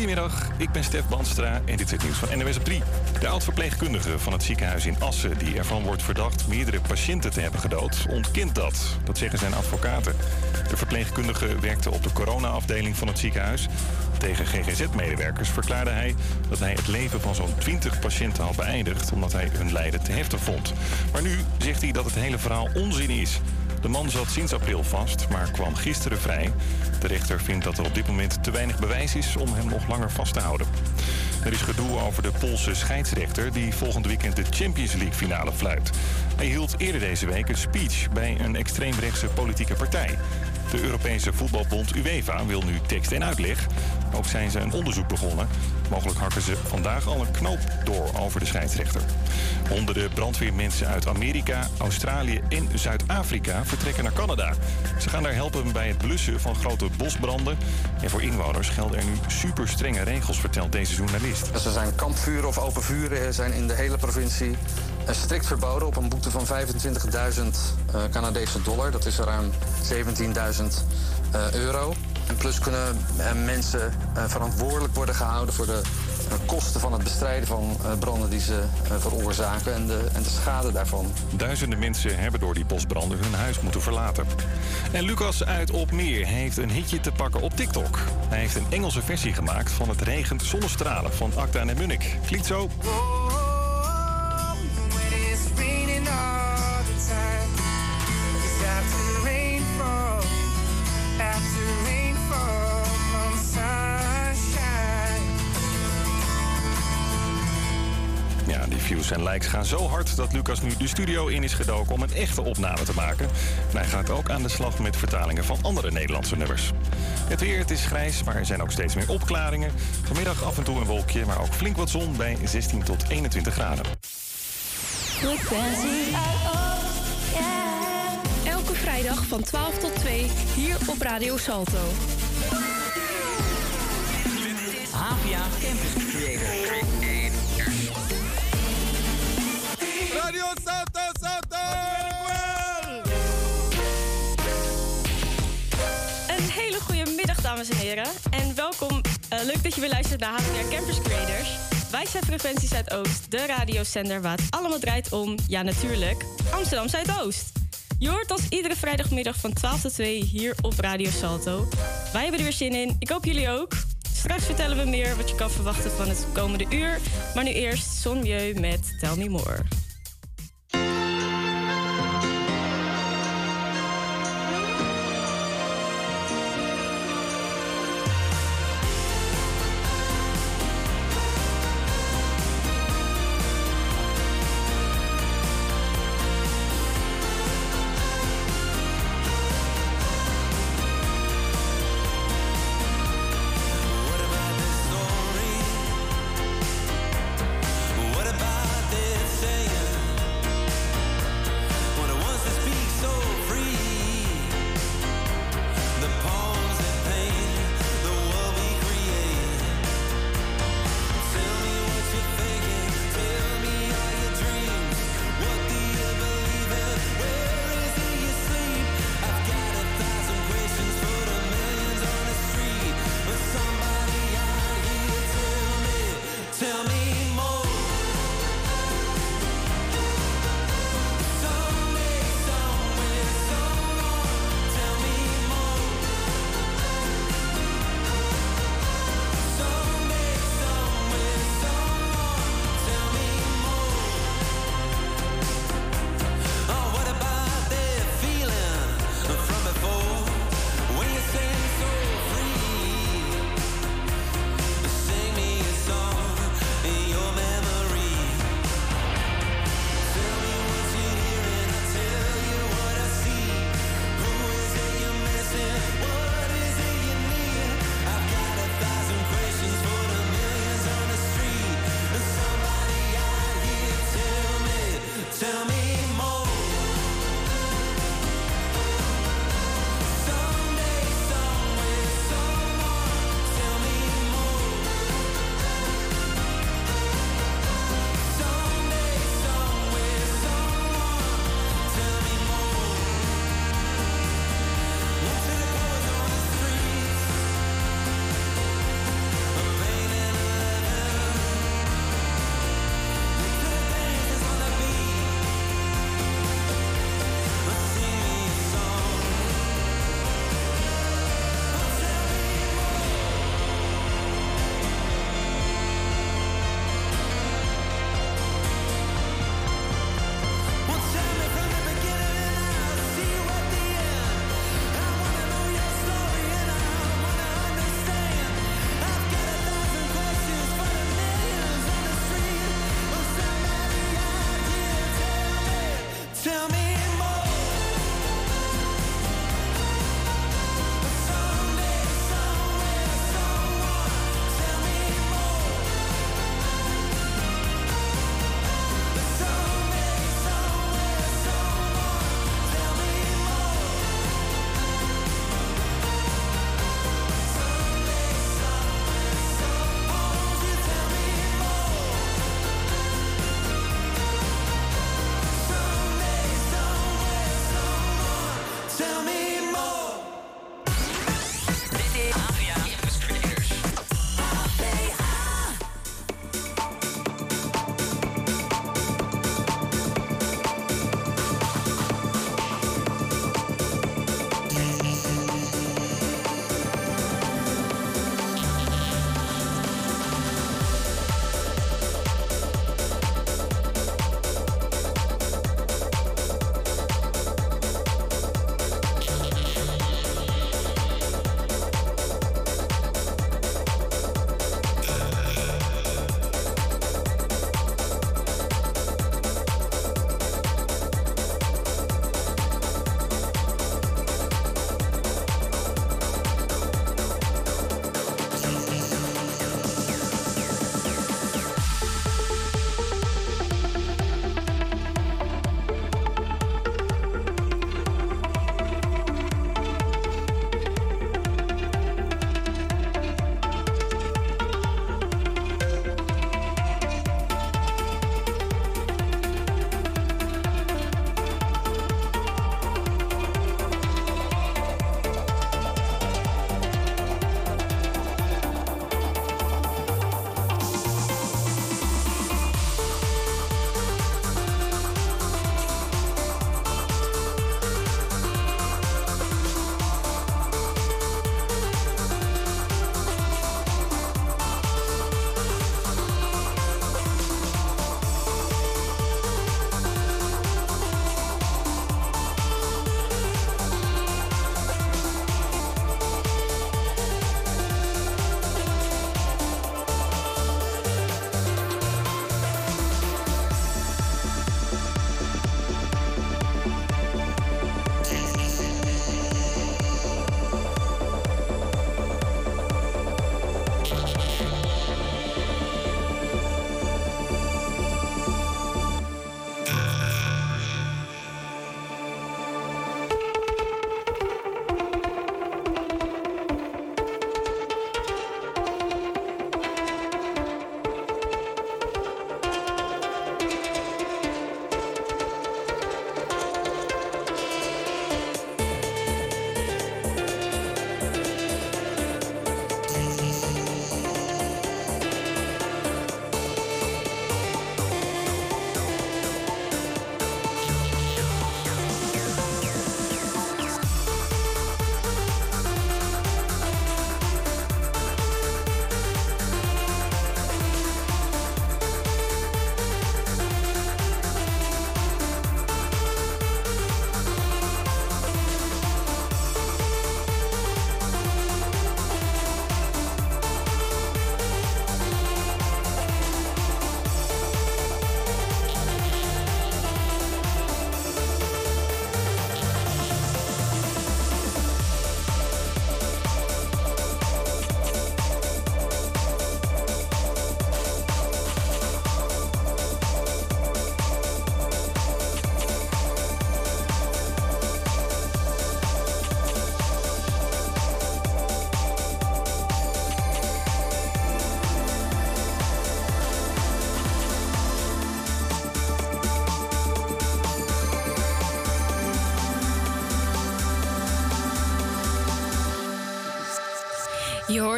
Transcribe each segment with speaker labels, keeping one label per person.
Speaker 1: Goedemiddag, ik ben Stef Banstra en dit is het nieuws van NWS op 3. De oud-verpleegkundige van het ziekenhuis in Assen... die ervan wordt verdacht meerdere patiënten te hebben gedood... ontkent dat. Dat zeggen zijn advocaten. De verpleegkundige werkte op de corona-afdeling van het ziekenhuis. Tegen GGZ-medewerkers verklaarde hij dat hij het leven van zo'n 20 patiënten had beëindigd... omdat hij hun lijden te heftig vond. Maar nu zegt hij dat het hele verhaal onzin is... De man zat sinds april vast, maar kwam gisteren vrij. De rechter vindt dat er op dit moment te weinig bewijs is om hem nog langer vast te houden. Er is gedoe over de Poolse scheidsrechter die volgend weekend de Champions League finale fluit. Hij hield eerder deze week een speech bij een extreemrechtse politieke partij. De Europese voetbalbond UEFA wil nu tekst en uitleg. Ook zijn ze een onderzoek begonnen. Mogelijk hakken ze vandaag al een knoop door over de scheidsrechter. Honderden brandweermensen uit Amerika, Australië en Zuid-Afrika vertrekken naar Canada. Ze gaan daar helpen bij het blussen van grote bosbranden. En voor inwoners gelden er nu super strenge regels, vertelt deze journalist.
Speaker 2: Er zijn kampvuren of overvuren zijn in de hele provincie strikt verboden op een boete van 25.000 uh, Canadese dollar. Dat is ruim 17.000 uh, euro. En plus kunnen uh, mensen verantwoordelijk worden gehouden voor de kosten van het bestrijden van branden die ze veroorzaken en de, en de schade daarvan.
Speaker 1: Duizenden mensen hebben door die bosbranden hun huis moeten verlaten. En Lucas uit Opmeer heeft een hitje te pakken op TikTok. Hij heeft een Engelse versie gemaakt van het regent zonnestralen van Acta en Munnik. Klinkt zo. Ja, die views en likes gaan zo hard dat Lucas nu de studio in is gedoken om een echte opname te maken. En hij gaat ook aan de slag met vertalingen van andere Nederlandse nummers. Het weer, het is grijs, maar er zijn ook steeds meer opklaringen. Vanmiddag af en toe een wolkje, maar ook flink wat zon bij 16 tot 21 graden.
Speaker 3: Elke vrijdag van 12 tot 2 hier op Radio Salto.
Speaker 4: Havia Campus Creator.
Speaker 5: Radio Salto!
Speaker 3: Een hele goede middag, dames en heren. En welkom. Uh, leuk dat je weer luistert naar HVA Campus Creators. Wij zijn Frequentie Zuidoost, de radiozender waar het allemaal draait om, ja natuurlijk, Amsterdam Zuidoost. Je hoort ons iedere vrijdagmiddag van 12 tot 2 hier op Radio Salto. Wij hebben er weer zin in. Ik hoop jullie ook. Straks vertellen we meer wat je kan verwachten van het komende uur. Maar nu eerst Son met Tell Me More.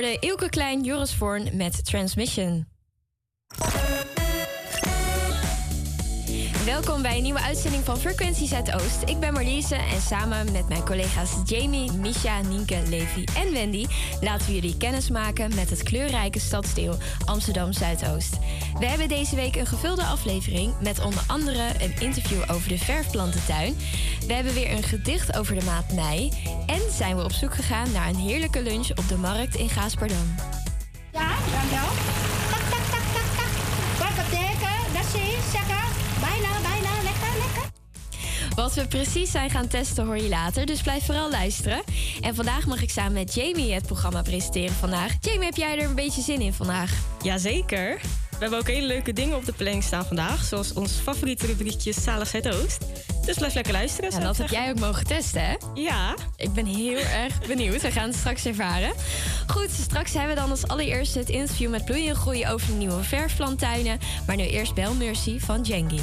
Speaker 6: Hoorde Ilke Klein, Joris Voorn met Transmission. Welkom bij een nieuwe uitzending van Frequentie Zuidoost. Ik ben Marliese en samen met mijn collega's Jamie, Misha, Nienke, Levi en Wendy laten we jullie kennis maken met het kleurrijke stadsdeel Amsterdam Zuidoost. We hebben deze week een gevulde aflevering met onder andere een interview over de verfplantentuin. We hebben weer een gedicht over de maand mei en zijn we op zoek gegaan naar een heerlijke lunch op de markt in Gaasperdam.
Speaker 7: Ja, dankjewel. Tak, tak, tak, tak, tak. Wat betekent dat ze zeggen, bijna, bijna, lekker, lekker.
Speaker 6: Wat we precies zijn gaan testen hoor je later, dus blijf vooral luisteren. En vandaag mag ik samen met Jamie het programma presenteren vandaag. Jamie, heb jij er een beetje zin in vandaag?
Speaker 3: Jazeker. We hebben ook hele leuke dingen op de planning staan vandaag. Zoals ons favoriete rubriekje Zalig Zuidoost. Dus blijf lekker luisteren.
Speaker 6: En
Speaker 3: zou
Speaker 6: dat heb jij ook mogen testen, hè?
Speaker 3: Ja.
Speaker 6: Ik ben heel erg benieuwd. We gaan het straks ervaren. Goed, straks hebben we dan als allereerste het interview met Bloeien en Groeien over de nieuwe verfplantuinen. Maar nu eerst Bel Mercy van Jengi.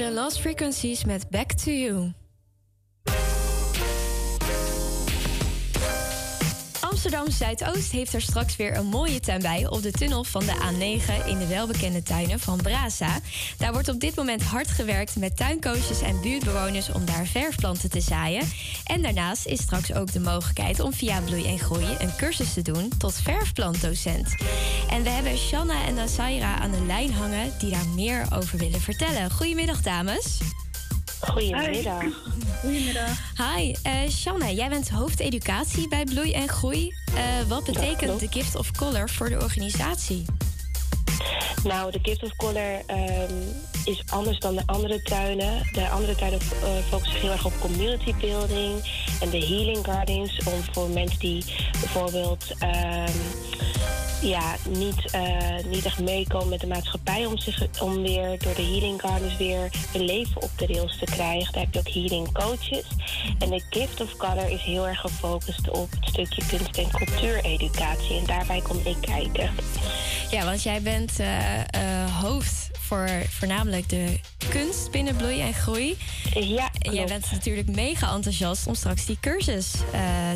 Speaker 8: The
Speaker 6: Lost Frequencies met Back to You. Zuidoost heeft er straks weer een mooie tuin bij op de tunnel van de A9 in de welbekende tuinen van Brasa. Daar wordt op dit moment hard gewerkt met tuincoaches en buurtbewoners om daar verfplanten te zaaien. En daarnaast is straks ook de mogelijkheid om via Bloei en Groei een cursus te doen tot verfplantdocent. En we hebben Shanna en Nasaira aan de lijn hangen die daar meer over willen vertellen. Goedemiddag dames.
Speaker 9: Goedemiddag.
Speaker 6: Goedemiddag. Hi, uh, Shanna, jij bent hoofdeducatie bij Bloei en Groei. Uh, wat betekent de Gift of Color voor de organisatie?
Speaker 9: Nou, de Gift of Color um, is anders dan de andere tuinen. De andere tuinen uh, focussen heel erg op community building en de healing gardens. Om voor mensen die bijvoorbeeld um, ja, niet, uh, niet echt meekomen met de maatschappij om, zich, om weer door de healing gardens weer hun leven op de rails te krijgen. Daar heb je ook healing coaches. En de Gift of Color is heel erg gefocust op het stukje kunst- en cultuureducatie. En daarbij kom ik kijken.
Speaker 6: Ja, want jij bent uh, uh, hoofd voor voornamelijk de kunst binnen Bloei en Groei.
Speaker 9: Ja,
Speaker 6: En jij bent natuurlijk mega enthousiast om straks die cursus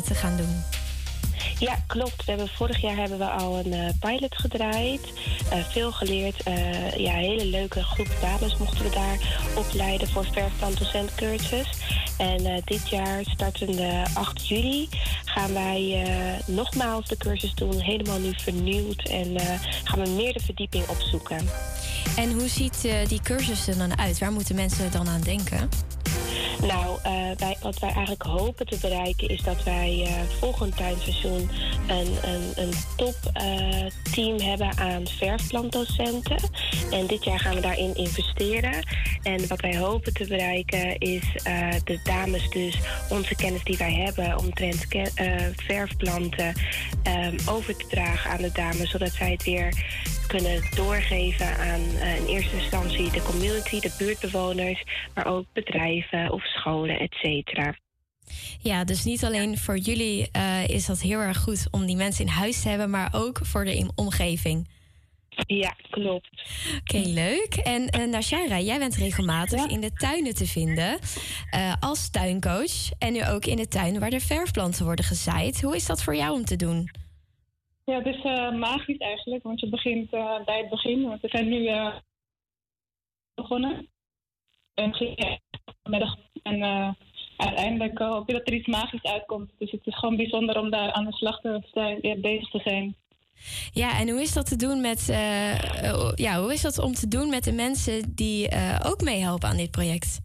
Speaker 6: te gaan doen.
Speaker 9: Ja, klopt. We hebben, vorig jaar hebben we al een uh, pilot gedraaid. Uh, veel geleerd. Uh, ja, hele leuke groep dames mochten we daar opleiden voor verfplant cursus. En dit jaar, startende 8 juli, gaan wij nogmaals de cursus doen. Helemaal nu vernieuwd. En gaan we meer de verdieping opzoeken.
Speaker 6: En hoe ziet die cursus er dan uit? Waar moeten mensen dan aan denken?
Speaker 9: Nou, wij, wat wij eigenlijk hopen te bereiken is dat wij uh, volgend tuinseizoen een, een, een top uh, team hebben aan verfplantdocenten. En dit jaar gaan we daarin investeren. En wat wij hopen te bereiken is de dames, dus onze kennis die wij hebben omtrent verfplanten, um, over te dragen aan de dames, zodat zij het weer kunnen doorgeven aan uh, in eerste instantie de community, de buurtbewoners, maar ook bedrijven of scholen, et cetera.
Speaker 6: Ja, dus niet alleen voor jullie uh, is dat heel erg goed om die mensen in huis te hebben, maar ook voor de omgeving.
Speaker 9: Ja, klopt.
Speaker 6: Oké, okay, leuk. En uh, Nashara, jij bent regelmatig ja. in de tuinen te vinden uh, als tuincoach. En nu ook in de tuin waar de verfplanten worden gezaaid. Hoe is dat voor jou om te doen?
Speaker 10: Ja, het is uh, magisch eigenlijk, want je begint uh, bij het begin. Want we zijn nu uh, begonnen. En. En uiteindelijk hoop je dat er iets magisch uitkomt. Dus het is gewoon bijzonder om daar aan de slag te zijn, weer bezig te zijn.
Speaker 6: Ja, en hoe is dat te doen met ja, hoe is dat om te doen met de mensen die ook meehelpen aan dit project?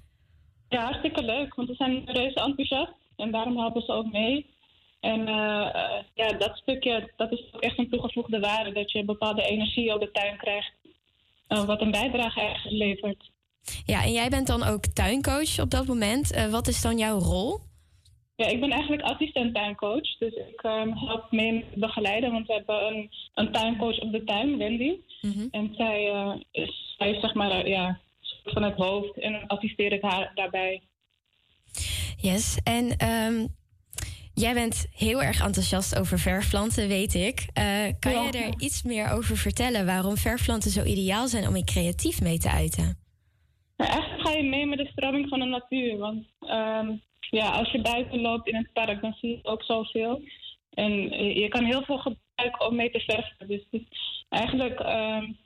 Speaker 10: Ja, hartstikke leuk, want ze zijn reuze enthousiast en daarom helpen ze ook mee. En uh, ja, dat stukje, dat is ook echt een toegevoegde waarde. Dat je een bepaalde energie op de tuin krijgt. Uh, wat een bijdrage eigenlijk levert.
Speaker 6: Ja, en jij bent dan ook tuincoach op dat moment. Uh, wat is dan jouw rol?
Speaker 10: Ja, ik ben eigenlijk assistent tuincoach. Dus ik um, help mee begeleiden. Want we hebben een, een tuincoach op de tuin, Wendy. Mm -hmm. En zij, is, zij is zeg maar ja, van het hoofd. En dan assisteer ik haar daarbij.
Speaker 6: Yes, en um, Jij bent heel erg enthousiast over verfplanten, weet ik. Uh, kan ja. je er iets meer over vertellen waarom verfplanten zo ideaal zijn om je creatief mee te uiten?
Speaker 10: Nou, eigenlijk ga je mee met de stroming van de natuur. Want um, ja, als je buiten loopt in het park, dan zie je ook zoveel. En je kan heel veel gebruiken om mee te verven. Dus, eigenlijk, um,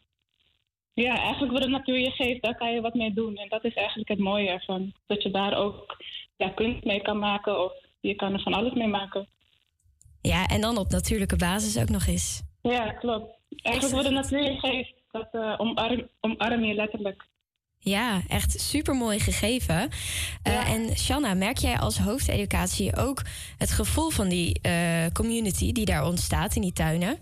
Speaker 10: ja, eigenlijk wat de natuur je geeft, daar kan je wat mee doen. En dat is eigenlijk het mooie ervan. Dat je daar ook ja, kunst mee kan maken of je kan er van alles mee maken.
Speaker 6: Ja, en dan op natuurlijke basis ook nog eens.
Speaker 10: Ja, klopt. Eigenlijk wat de natuur geeft, dat uh, omarm, omarm je letterlijk.
Speaker 6: Ja, echt super mooi gegeven. Uh, ja. En Shanna, merk jij als hoofdeducatie ook het gevoel van die uh, community die daar ontstaat in die tuinen?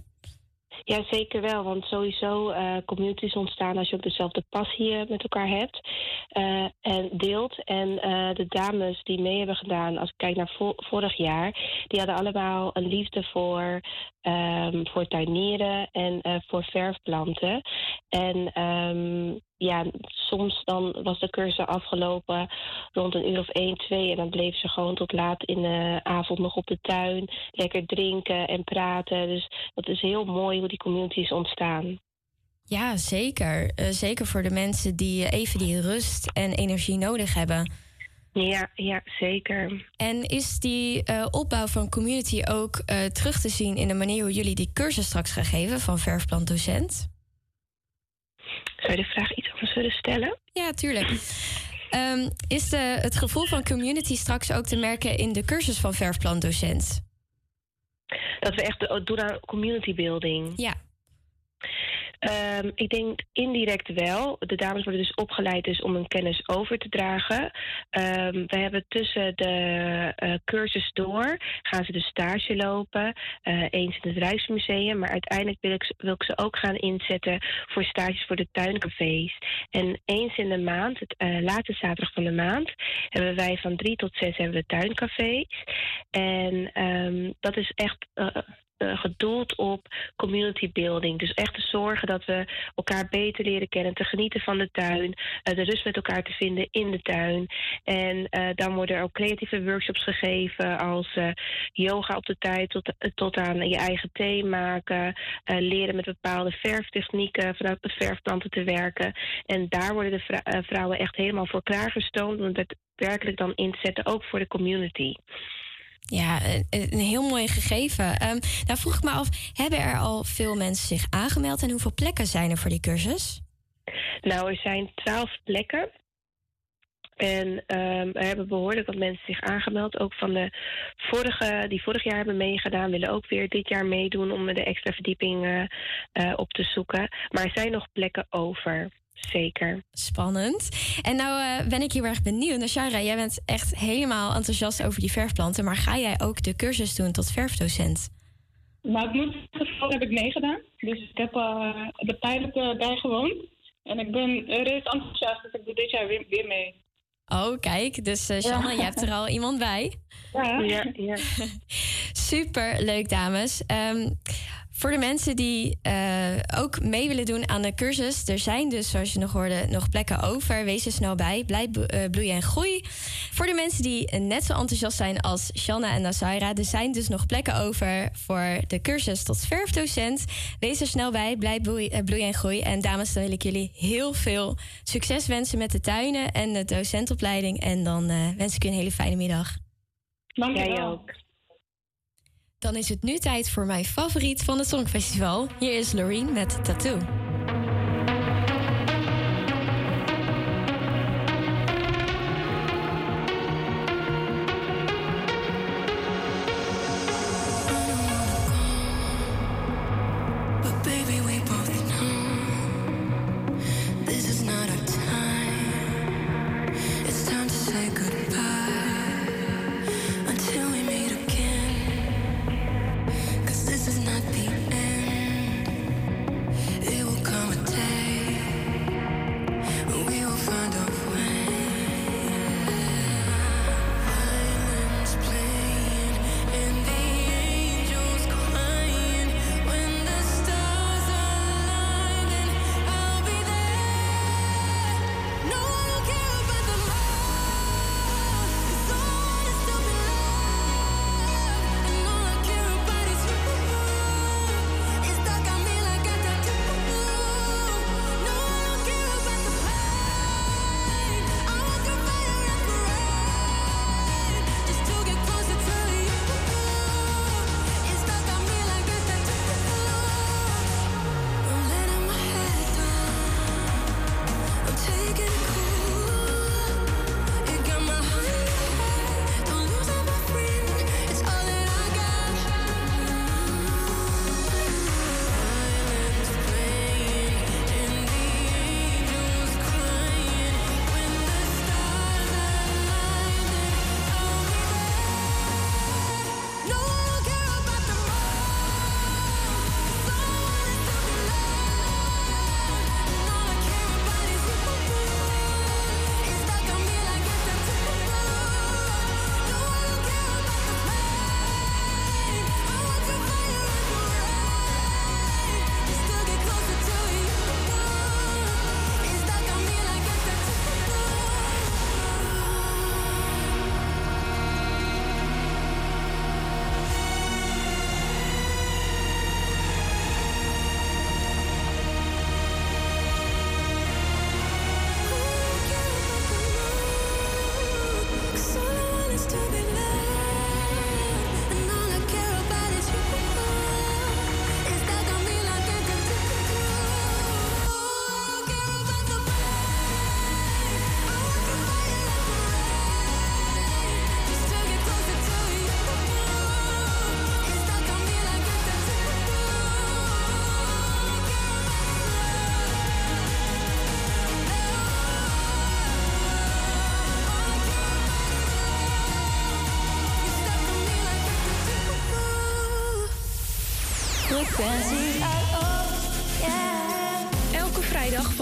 Speaker 9: Ja, zeker wel. Want sowieso uh, communities ontstaan als je ook dezelfde passie met elkaar hebt uh, en deelt. En de dames die mee hebben gedaan, als ik kijk naar vo vorig jaar, die hadden allemaal een liefde voor, um, voor tuinieren en voor verfplanten. En um, ja, soms dan was de cursus afgelopen rond een uur of één, twee. En dan bleef ze gewoon tot laat in de avond nog op de tuin. Lekker drinken en praten. Dus dat is heel mooi hoe die communities ontstaan.
Speaker 6: Ja, zeker. Uh, zeker voor de mensen die even die rust en energie nodig hebben.
Speaker 9: Ja, ja, zeker.
Speaker 6: En is die uh, opbouw van community ook uh, terug te zien in de manier hoe jullie die cursus straks gaan geven van verfplant docent?
Speaker 9: Zou je de vraag iets anders willen stellen?
Speaker 6: Ja, tuurlijk. Um, is de, het gevoel van community straks ook te merken in de cursus van verfplant docent?
Speaker 9: Dat we echt doen aan community building.
Speaker 6: Ja.
Speaker 9: Um, ik denk indirect wel. De dames worden dus opgeleid dus om hun kennis over te dragen. Um, we hebben tussen de uh, cursus door gaan ze de stage lopen. Uh, eens in het Rijksmuseum. Maar uiteindelijk wil ik, wil ik ze ook gaan inzetten voor stages voor de tuincafés. En eens in de maand, het uh, laatste zaterdag van de maand, hebben wij van drie tot zes hebben we tuincafés. En um, dat is echt uh, gedoeld op community building. Dus echt te zorgen dat we elkaar beter leren kennen, te genieten van de tuin, uh, de rust met elkaar te vinden in de tuin. En uh, dan worden er ook creatieve workshops gegeven als yoga op de tijd tot, tot aan je eigen thee maken, leren met bepaalde verftechnieken vanuit de verfplanten te werken. En daar worden de vrou vrouwen echt helemaal voor klaargestoomd om het werkelijk dan in te zetten, ook voor de community.
Speaker 6: Ja, een, heel mooi gegeven. Um, nou vroeg ik me af, hebben er al veel mensen zich aangemeld en hoeveel plekken zijn er voor die cursus?
Speaker 9: Nou, er zijn twaalf plekken. En um, er hebben behoorlijk wat mensen zich aangemeld. Ook van de vorige, die vorig jaar hebben meegedaan, willen ook weer dit jaar meedoen om de extra verdieping uh, uh, op te zoeken. Maar er zijn nog plekken over. Zeker.
Speaker 6: Spannend. En nou uh, ben ik heel erg benieuwd. Nashara, jij bent echt helemaal enthousiast over die verfplanten. Maar ga jij ook de cursus doen tot verfdocent?
Speaker 10: Nou, ik moet geval heb ik meegedaan. Dus ik heb uh, de pilot bijgewoond. En ik ben reuze enthousiast, dus ik doe dit jaar weer, weer mee.
Speaker 6: Oh, kijk. Dus uh, Shanna, ja. je hebt er al iemand bij.
Speaker 9: Ja, ja. ja.
Speaker 6: Super leuk, dames. Um, voor de mensen die uh, ook mee willen doen aan de cursus, er zijn dus, zoals je nog hoorde, nog plekken over. Wees er snel bij. Blijf uh, bloeien en groei. Voor de mensen die net zo enthousiast zijn als Shanna en Nasaira, er zijn dus nog plekken over voor de cursus tot verfdocent. Wees er snel bij. Blijf bloeien, uh, bloeien en groei. En dames, dan wil ik jullie heel veel succes wensen met de tuinen en de docentopleiding. En dan wens ik u een hele fijne middag.
Speaker 10: Dank je ook.
Speaker 6: Dan is het nu tijd voor mijn favoriet van het Songfestival. Hier is Loreen met Tattoo.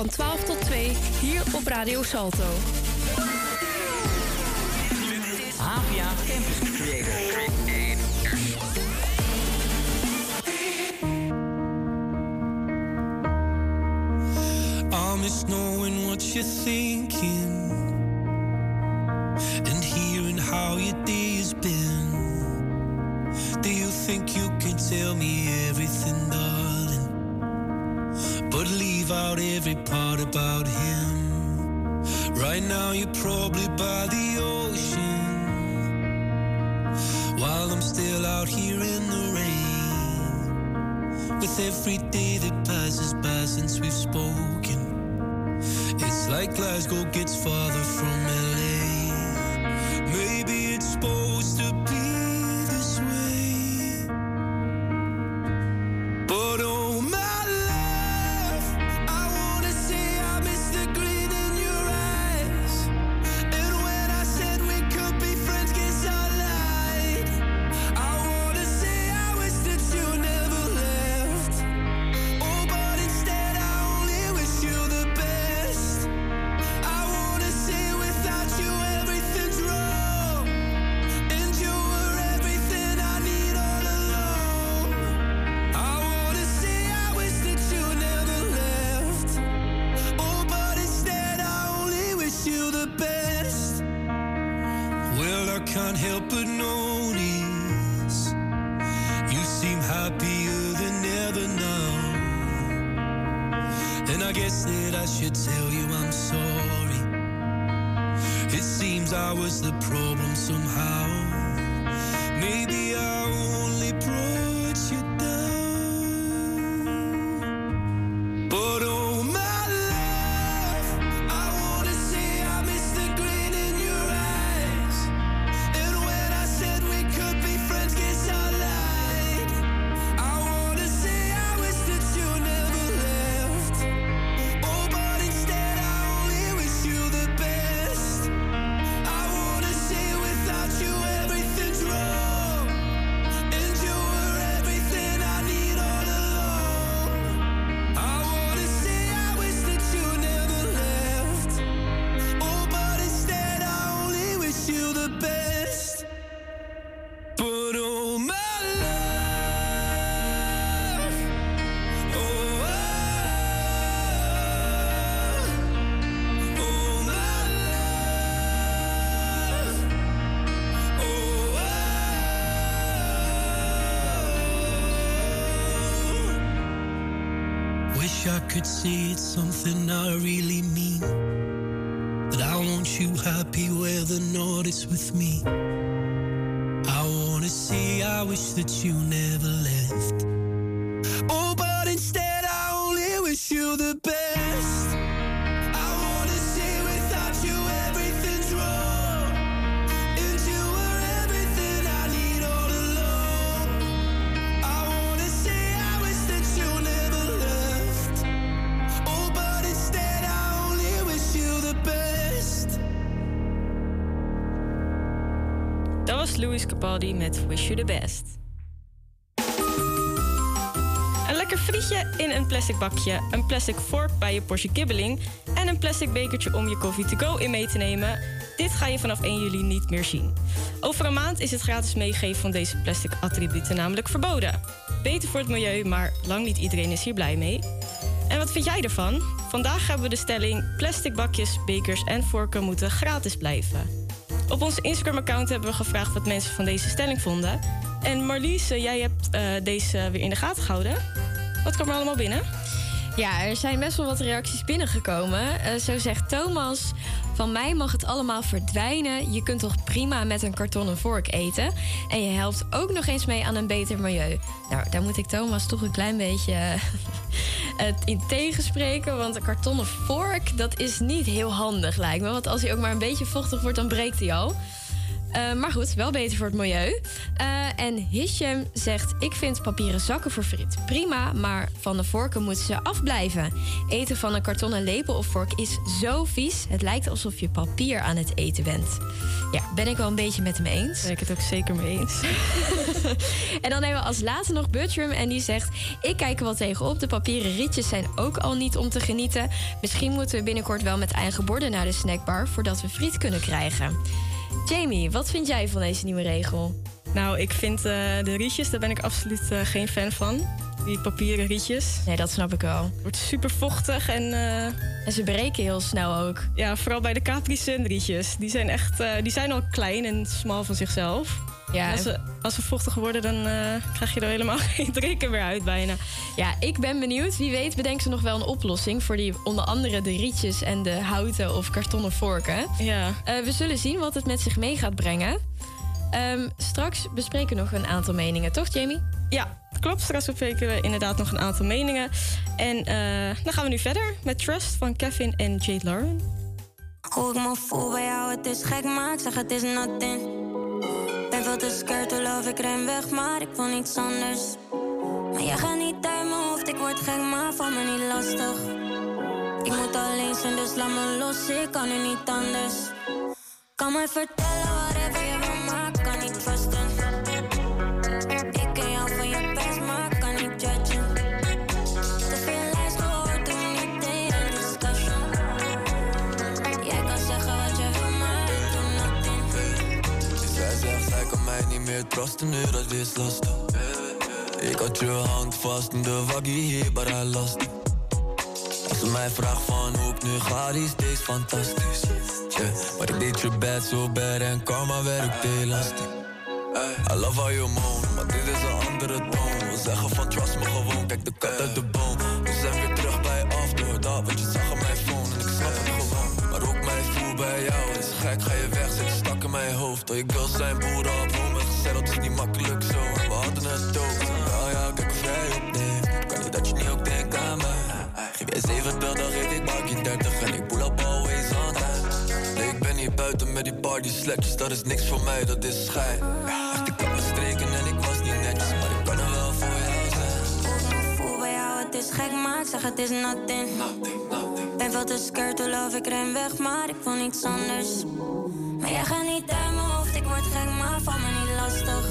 Speaker 11: Van 12 tot 2 hier op Radio Salto.
Speaker 12: I could say it's something I really mean. That I want you happy where the not is with me. I wanna say I wish that you never left.
Speaker 3: Met Wish You The Best. Een lekker frietje in een plastic bakje, een plastic vork bij je portie kibbeling... en een plastic bekertje om je koffie to go in mee te nemen. Dit ga je vanaf 1 juli niet meer zien. Over een maand is het gratis meegeven van deze plastic attributen namelijk verboden. Beter voor het milieu, maar lang niet iedereen is hier blij mee. En wat vind jij ervan? Vandaag hebben we de stelling: plastic bakjes, bekers en vorken moeten gratis blijven. Op ons Instagram-account hebben we gevraagd wat mensen van deze stelling vonden. En Marlies, eh, jij hebt eh, deze weer in de gaten gehouden. Wat kwam er allemaal binnen?
Speaker 6: Ja, er zijn best wel wat reacties binnengekomen. Eh, zo zegt Thomas: Van mij mag het allemaal verdwijnen. Je kunt toch prima met een kartonnen vork eten. En je helpt ook nog eens mee aan een beter milieu. Nou, daar moet ik Thomas toch een klein beetje eh, het in tegenspreken. Want een kartonnen vork, dat is niet heel handig, lijkt me. Want als hij ook maar een beetje vochtig wordt, dan breekt hij al. Eh, maar goed, wel beter voor het milieu. Eh, en Hisham zegt: Ik vind papieren zakken voor friet prima, maar van de vorken moeten ze afblijven. Eten van een kartonnen lepel of vork is zo vies. Het lijkt alsof je papier aan het eten bent. Ja, ben ik wel een beetje met hem eens.
Speaker 3: Ben ik het ook zeker mee eens.
Speaker 6: En dan hebben we als laatste nog Bertram en die zegt... Ik kijk er wel tegenop, de papieren rietjes zijn ook al niet om te genieten. Misschien moeten we binnenkort wel met eigen borden naar de snackbar... voordat we friet kunnen krijgen. Jamie, wat vind jij van deze nieuwe regel?
Speaker 3: Nou, ik vind eh, de rietjes, daar ben ik absoluut eh, geen fan van. Die papieren rietjes.
Speaker 6: Nee, dat snap ik wel.
Speaker 3: Wordt super vochtig en... eh,
Speaker 6: En ze breken heel snel ook.
Speaker 3: ja, vooral bij de Capri Sun rietjes. Die zijn echt... eh, die zijn al klein en smal van zichzelf.
Speaker 6: Ja,
Speaker 3: als, ze, als ze vochtig worden, dan eh, krijg je er helemaal geen drinken meer uit bijna.
Speaker 6: Ja, ik ben benieuwd. Wie weet bedenken ze nog wel een oplossing... voor die onder andere de rietjes en de houten of kartonnen vorken.
Speaker 3: Ja.
Speaker 6: We zullen zien wat het met zich mee gaat brengen. Ehm, straks bespreken we nog een aantal meningen, toch Jamie?
Speaker 3: Ja, klopt. Straks bespreken we inderdaad nog een aantal meningen. En eh, dan gaan we nu verder met Trust van Kevin en Jade Lauren.
Speaker 13: Hoe ik me voel bij jou, het is gek, maar ik zeg het is nothing. Ben veel te scared, to love, ik ren weg, maar ik wil niets anders. Maar jij gaat niet uit mijn hoofd, ik word gek, maar van me niet lastig. Ik moet alleen zijn, dus laat me los, ik kan nu niet anders. Kan mij vertellen, whatever je wil, maar kan niet trusten. Ik ken jou van je best, maar kan niet judgen. Te veel lijst gehoord, doe niet in een discussion. Jij kan zeggen wat je wil, maar ik doe nothing.
Speaker 11: Zij zegt, zij kan mij niet meer trusten, nu dat is lastig. Ik had je hand vast in de waggie hier, maar hij lastig. Als ze mij vraagt van hoe ik nu ga, die is deze fantastisch. Maar ik deed je bed zo bad en karma werkt heel lastig. I love how you moan, maar dit is een andere toon. We zeggen van trust me gewoon, kijk de kat uit de boom. We zijn weer terug bij af door dat wat je zag op mijn phone. En ik snap het gewoon, maar ook mijn voel bij jou is gek. Ga je weg, zit stak in mijn hoofd. Al je girls zijn boeren op home gezet, dat is niet makkelijk zo. We hadden het ook, wel ja, kijk vrij op nee. Kan niet dat je niet ook denkt aan mij. Geef jij 70, dan geef ik bakje 30 en ik pull party sletjes, dat is niks voor mij, dat is schijn. Echt, ik had me streken en ik was niet netjes, maar ik kan er wel voor jou zijn.
Speaker 13: Ik voel bij jou, het is gek, maar ik zeg het is nothing. Ben veel te scared, to love, ik ren weg, maar ik wil niets anders. Maar jij gaat niet uit mijn hoofd, ik word gek, maar van me niet lastig.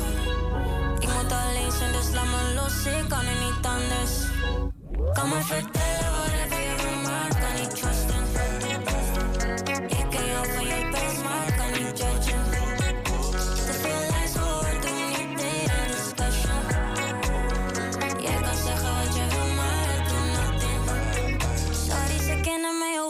Speaker 13: Ik moet alleen zijn, dus laat me los, ik kan er niet anders. Kan me vertellen whatever je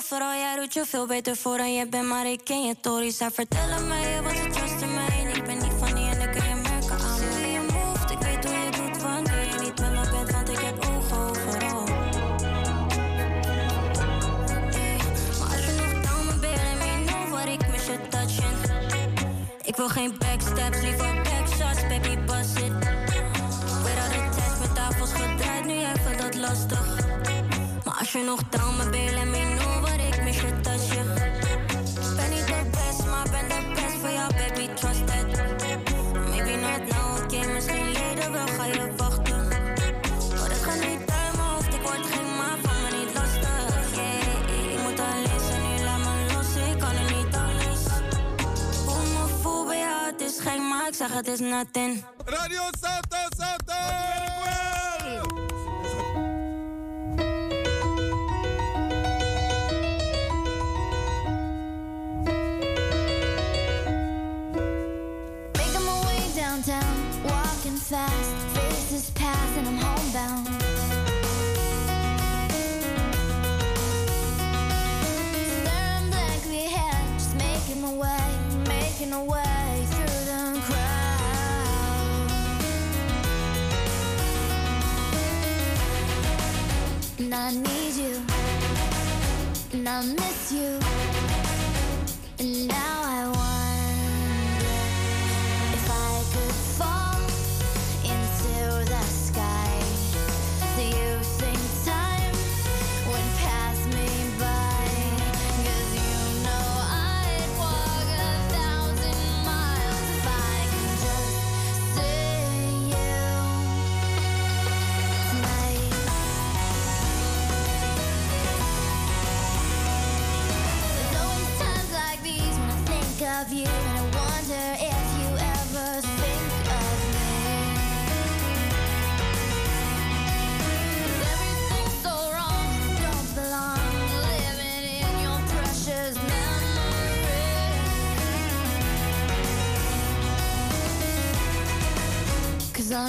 Speaker 13: mij overal. Jij doet je veel beter voor dan je bent, maar ik ken je tories. Zij vertellen mij wat ze trusten mij. En ik ben niet van die en ik kan je merken aan me. Zie je moved, ik weet hoe je doet wanneer je niet met me bent, want ik heb ogen overal. Maar als je nog down me bent, let ik mis je touchen. Ik wil geen backstabs, liever backshots, baby, bust it. Weer al de met tafels gedraaid, nu vindt dat lastig. Maar als je nog down me bent, let me know wat ik mis je touchen. Ben niet de best, maar ben de best voor jou, baby, trust that. Maybe not now, oké, misschien later wel ga je wachten. Maar ik ga niet uit mijn hoofd, ik word geen maar van me niet lastig. Yeah, ik moet alleen zijn, nu laat me los, ik kan er niet anders. Hoe me voel bij jou, het is gek, maar ik zeg het is nothing.
Speaker 14: Radio Salto, Salto!
Speaker 15: And I need you, and I miss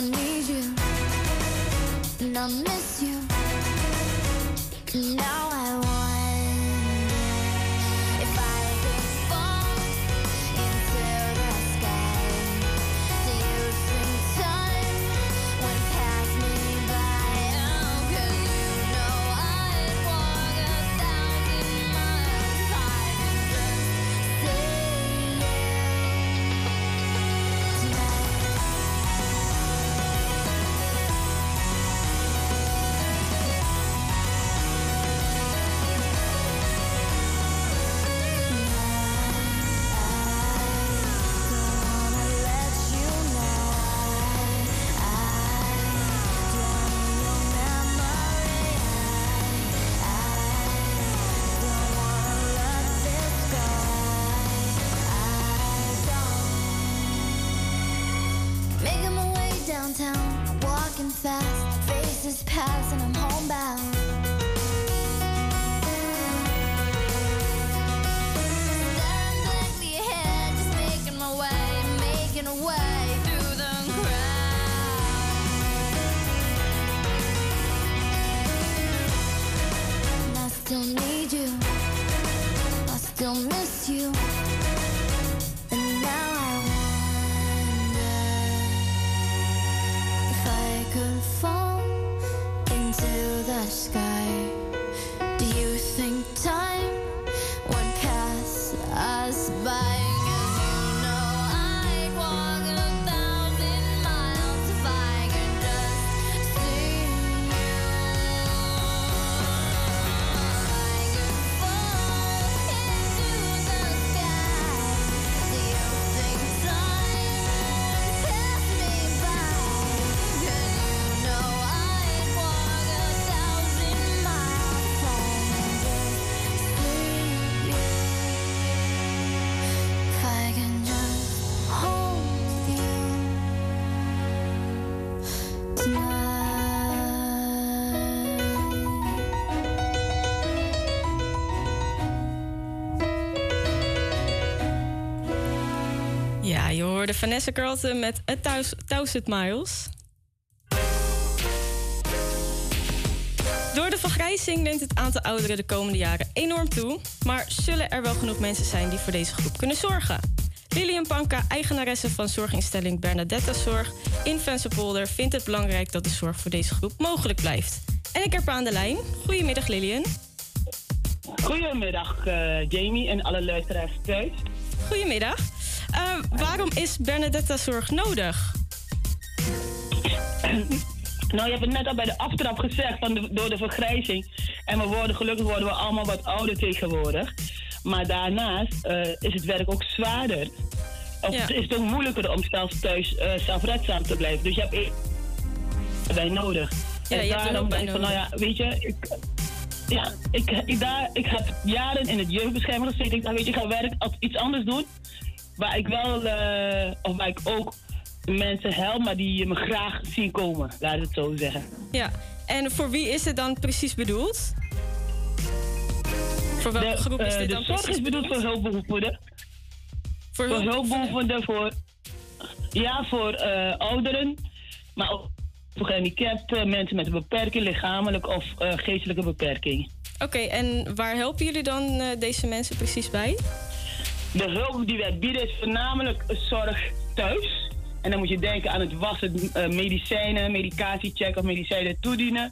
Speaker 15: I need you, and I miss you. Now I wonder
Speaker 3: Vanessa Carlton met A Thous- Thousand Miles. Door de vergrijzing neemt het aantal ouderen de komende jaren enorm toe. Maar zullen er wel genoeg mensen zijn die voor deze groep kunnen zorgen? Lilian Panka, eigenaresse van zorginstelling Bernadetta Zorg in Vensterpolder, vindt het belangrijk dat de zorg voor deze groep mogelijk blijft. En ik heb haar aan de lijn. Goedemiddag Lilian.
Speaker 16: Goedemiddag eh, Jamie en alle luisteraars thuis.
Speaker 3: Goedemiddag. Eh, waarom is Bernadetta Zorg nodig?
Speaker 16: Nou, je hebt het net al bij de aftrap gezegd, van de- door de vergrijzing. En we worden, gelukkig worden we allemaal wat ouder tegenwoordig. Maar daarnaast eh, is het werk ook zwaarder. Of
Speaker 3: Ja.
Speaker 16: is het ook moeilijker om zelf thuis eh, zelfredzaam te blijven. Dus je hebt eerst bij nodig.
Speaker 3: Ja,
Speaker 16: en
Speaker 3: je
Speaker 16: daarom denk ik van, nou ja, weet je, ik, ja, ik, ik, daar, ik heb jaren in het jeugdbescherming gezeten. Ik dacht, weet je, ik ga werk als iets anders doen. Waar ik wel, eh, of waar ik ook mensen help, maar die me graag zien komen. Laat ik het zo zeggen.
Speaker 3: Ja, en voor wie is het dan precies bedoeld? Voor welke
Speaker 16: de,
Speaker 3: groep is
Speaker 16: eh,
Speaker 3: dit dan
Speaker 16: zorg
Speaker 3: precies
Speaker 16: is bedoeld voor hulpbehoevenden.
Speaker 3: Voor
Speaker 16: Voor hulpbehoevenden, voor, ja, voor eh, ouderen, maar ook voor gehandicapten, mensen met een beperking, lichamelijk of geestelijke beperking.
Speaker 3: Oké, en waar helpen jullie dan deze mensen precies bij?
Speaker 16: De hulp die wij bieden is voornamelijk zorg thuis. En dan moet je denken aan het wassen, eh, medicijnen, medicatiecheck of medicijnen toedienen.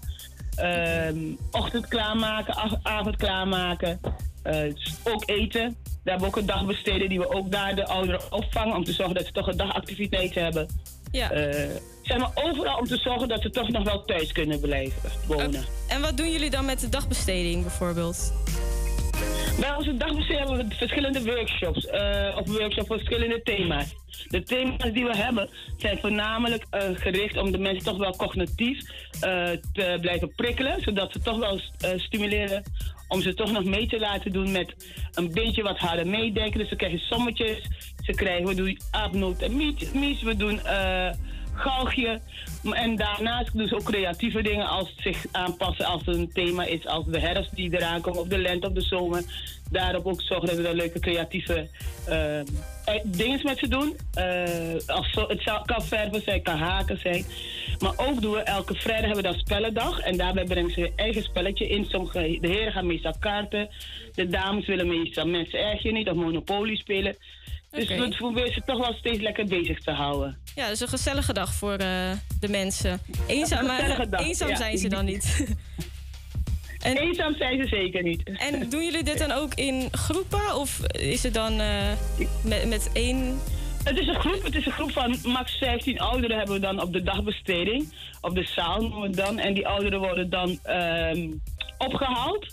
Speaker 16: Ehm, ochtend klaarmaken, av- avond klaarmaken. Eh, ook eten. We hebben ook een dagbesteden die we ook daar de ouderen opvangen. Om te zorgen dat ze toch een dagactiviteit hebben.
Speaker 3: Ja.
Speaker 16: Eh, zeg maar overal om te zorgen dat ze toch nog wel thuis kunnen blijven wonen.
Speaker 3: En wat doen jullie dan met de dagbesteding bijvoorbeeld?
Speaker 16: Bij onze dagbesteding hebben we verschillende workshops. eh of workshops voor verschillende thema's. De thema's die we hebben zijn voornamelijk eh, gericht om de mensen toch wel cognitief eh, te blijven prikkelen. Zodat ze toch wel stimuleren Om ze toch nog mee te laten doen met een beetje wat harder meedenken. Dus ze krijgen sommetjes. Ze krijgen, we doen aapnoot en. We doen galgje. En daarnaast ze ook creatieve dingen als zich aanpassen als er een thema is als de herfst die eraan komt, of de lente of de zomer. Daarop ook zorgen dat we daar leuke creatieve eh, eh, dingen met ze doen. Eh, als het kan verven zijn, kan haken zijn. Maar ook doen we elke vrijdag hebben we dan spellendag. En daarbij brengen ze hun eigen spelletje in. Sommige, de heren gaan meestal kaarten. De dames willen meestal mensen erg niet of Monopoly spelen. Dus we proberen ze toch wel steeds lekker bezig te houden.
Speaker 3: Ja, dus een gezellige dag voor eh, de mensen. Eenzaam, maar,
Speaker 16: dag,
Speaker 3: eenzaam
Speaker 16: ja.
Speaker 3: zijn ze dan niet. en,
Speaker 16: eenzaam zijn ze zeker niet.
Speaker 3: En doen jullie dit dan ook in groepen? Of is het dan eh, met, met één...
Speaker 16: Het is een groep, het is een groep van max 15 ouderen hebben we dan op de dagbesteding. Op de zaal noemen we het dan. En die ouderen worden dan ehm, opgehaald.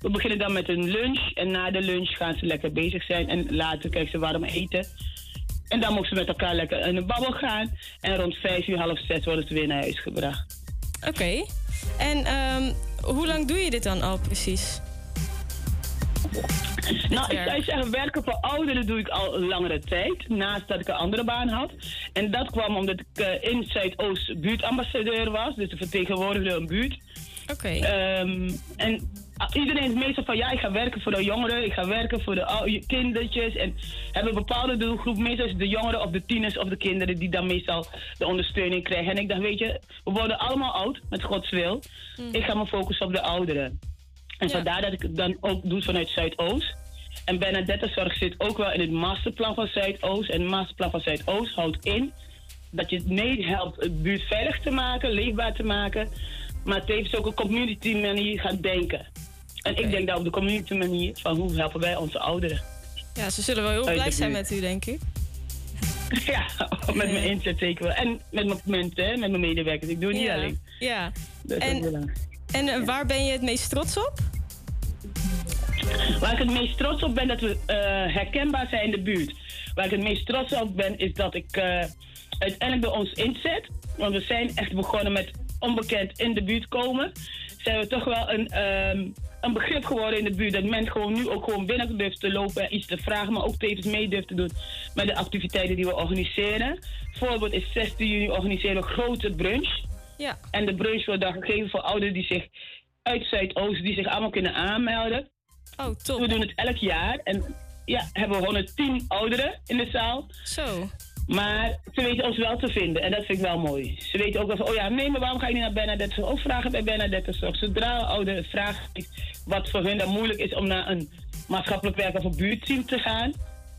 Speaker 16: We beginnen dan met een lunch. En na de lunch gaan ze lekker bezig zijn. En later krijgen ze warm eten. En dan mogen ze met elkaar lekker in de babbel gaan. En rond 5 uur, half 6 worden ze weer naar huis gebracht.
Speaker 3: Oké. En ehm, hoe lang doe je dit dan al precies?
Speaker 16: Nou, ik zou zeggen, werken voor ouderen doe ik al langere tijd. Naast dat ik een andere baan had. En dat kwam omdat ik eh, in Zuidoost buurtambassadeur was. Dus de vertegenwoordigde een buurt.
Speaker 3: Oké.
Speaker 16: Ehm, en iedereen is meestal van ja, ik ga werken voor de jongeren. Ik ga werken voor de kindertjes. En hebben een bepaalde doelgroep. Meestal de jongeren of de tieners of de kinderen die dan meestal de ondersteuning krijgen. En ik dacht, weet je, we worden allemaal oud, met Gods wil. Ik ga me focussen op de ouderen. En vandaar dat ik het dan ook doe vanuit Zuidoost. En Bernadette Zorg zit ook wel in het masterplan van Zuidoost. En het masterplan van Zuidoost houdt in dat je het mee helpt het buurt veilig te maken, leefbaar te maken. Maar tevens ook een community manier gaan denken. En ik denk daar op de community manier van hoe helpen wij onze ouderen.
Speaker 3: Ja, ze zullen wel heel blij zijn met u, denk ik.
Speaker 16: ja, met mijn inzet zeker wel. En met mijn mensen, hè, met mijn medewerkers. Ik doe het niet alleen.
Speaker 3: Ja.
Speaker 16: Dat is
Speaker 3: En-. En eh, waar ben je het meest trots op?
Speaker 16: Waar ik het meest trots op ben dat we eh, herkenbaar zijn in de buurt. Waar ik het meest trots op ben is dat ik eh, uiteindelijk door ons inzet, want we zijn echt begonnen met onbekend in de buurt komen, zijn we toch wel een, ehm, een begrip geworden in de buurt. Dat men gewoon nu ook gewoon binnen durft te lopen en iets te vragen, maar ook tevens mee durft te doen met de activiteiten die we organiseren. Voorbeeld is 16 juni organiseren we een grote brunch.
Speaker 3: Ja.
Speaker 16: En de brunch wordt dan gegeven voor ouderen die zich uit Zuidoost, die zich allemaal kunnen aanmelden.
Speaker 3: Oh, top.
Speaker 16: We doen het elk jaar. En ja, hebben we 110 ouderen in de zaal.
Speaker 3: Zo.
Speaker 16: Maar ze weten ons wel te vinden en dat vind ik wel mooi. Ze weten ook wel van, oh ja, nee, maar waarom ga je niet naar Bernadette? Ook vragen bij Bernadette Zorg. Zodra ouderen vragen wat voor hun dan moeilijk is om naar een maatschappelijk werker of een buurtteam te gaan,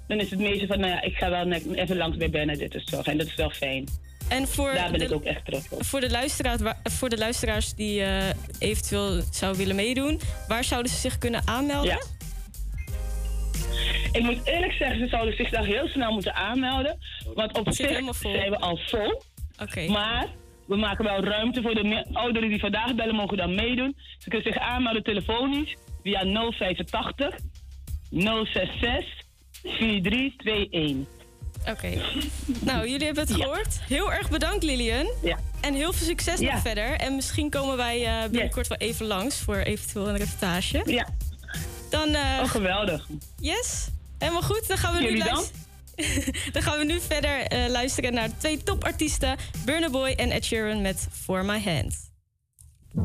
Speaker 16: dan is het meeste van, nou ja, ik ga wel net even langs bij Bernadette Zorg. En dat is wel fijn.
Speaker 3: En voor
Speaker 16: Daar ben
Speaker 3: de-
Speaker 16: ik ook echt trots op.
Speaker 3: Voor de, luisteraars, voor de luisteraars die eh, eventueel zou willen meedoen, waar zouden ze zich kunnen aanmelden?
Speaker 16: Ja. Ik moet eerlijk zeggen, ze zouden zich daar heel snel moeten aanmelden. Want op zich zijn we al vol. Maar we maken wel ruimte voor de ouderen die vandaag bellen, mogen dan meedoen. Ze kunnen zich aanmelden telefonisch via 085 066 4321.
Speaker 3: Oké. Nou, jullie hebben het gehoord. Heel erg bedankt, Lilian.
Speaker 16: Ja.
Speaker 3: En heel veel succes
Speaker 16: Ja.
Speaker 3: nog verder. En misschien komen wij eh, binnenkort wel even langs voor eventueel een reportage.
Speaker 16: Ja.
Speaker 3: Dan, eh,
Speaker 16: Oh, geweldig.
Speaker 3: Yes. Helemaal goed. Dan gaan we nu
Speaker 16: Jullie dan?
Speaker 3: luisteren. dan gaan we nu verder eh, luisteren naar twee topartiesten, Burna Boy en Ed Sheeran met For My Hand.
Speaker 11: I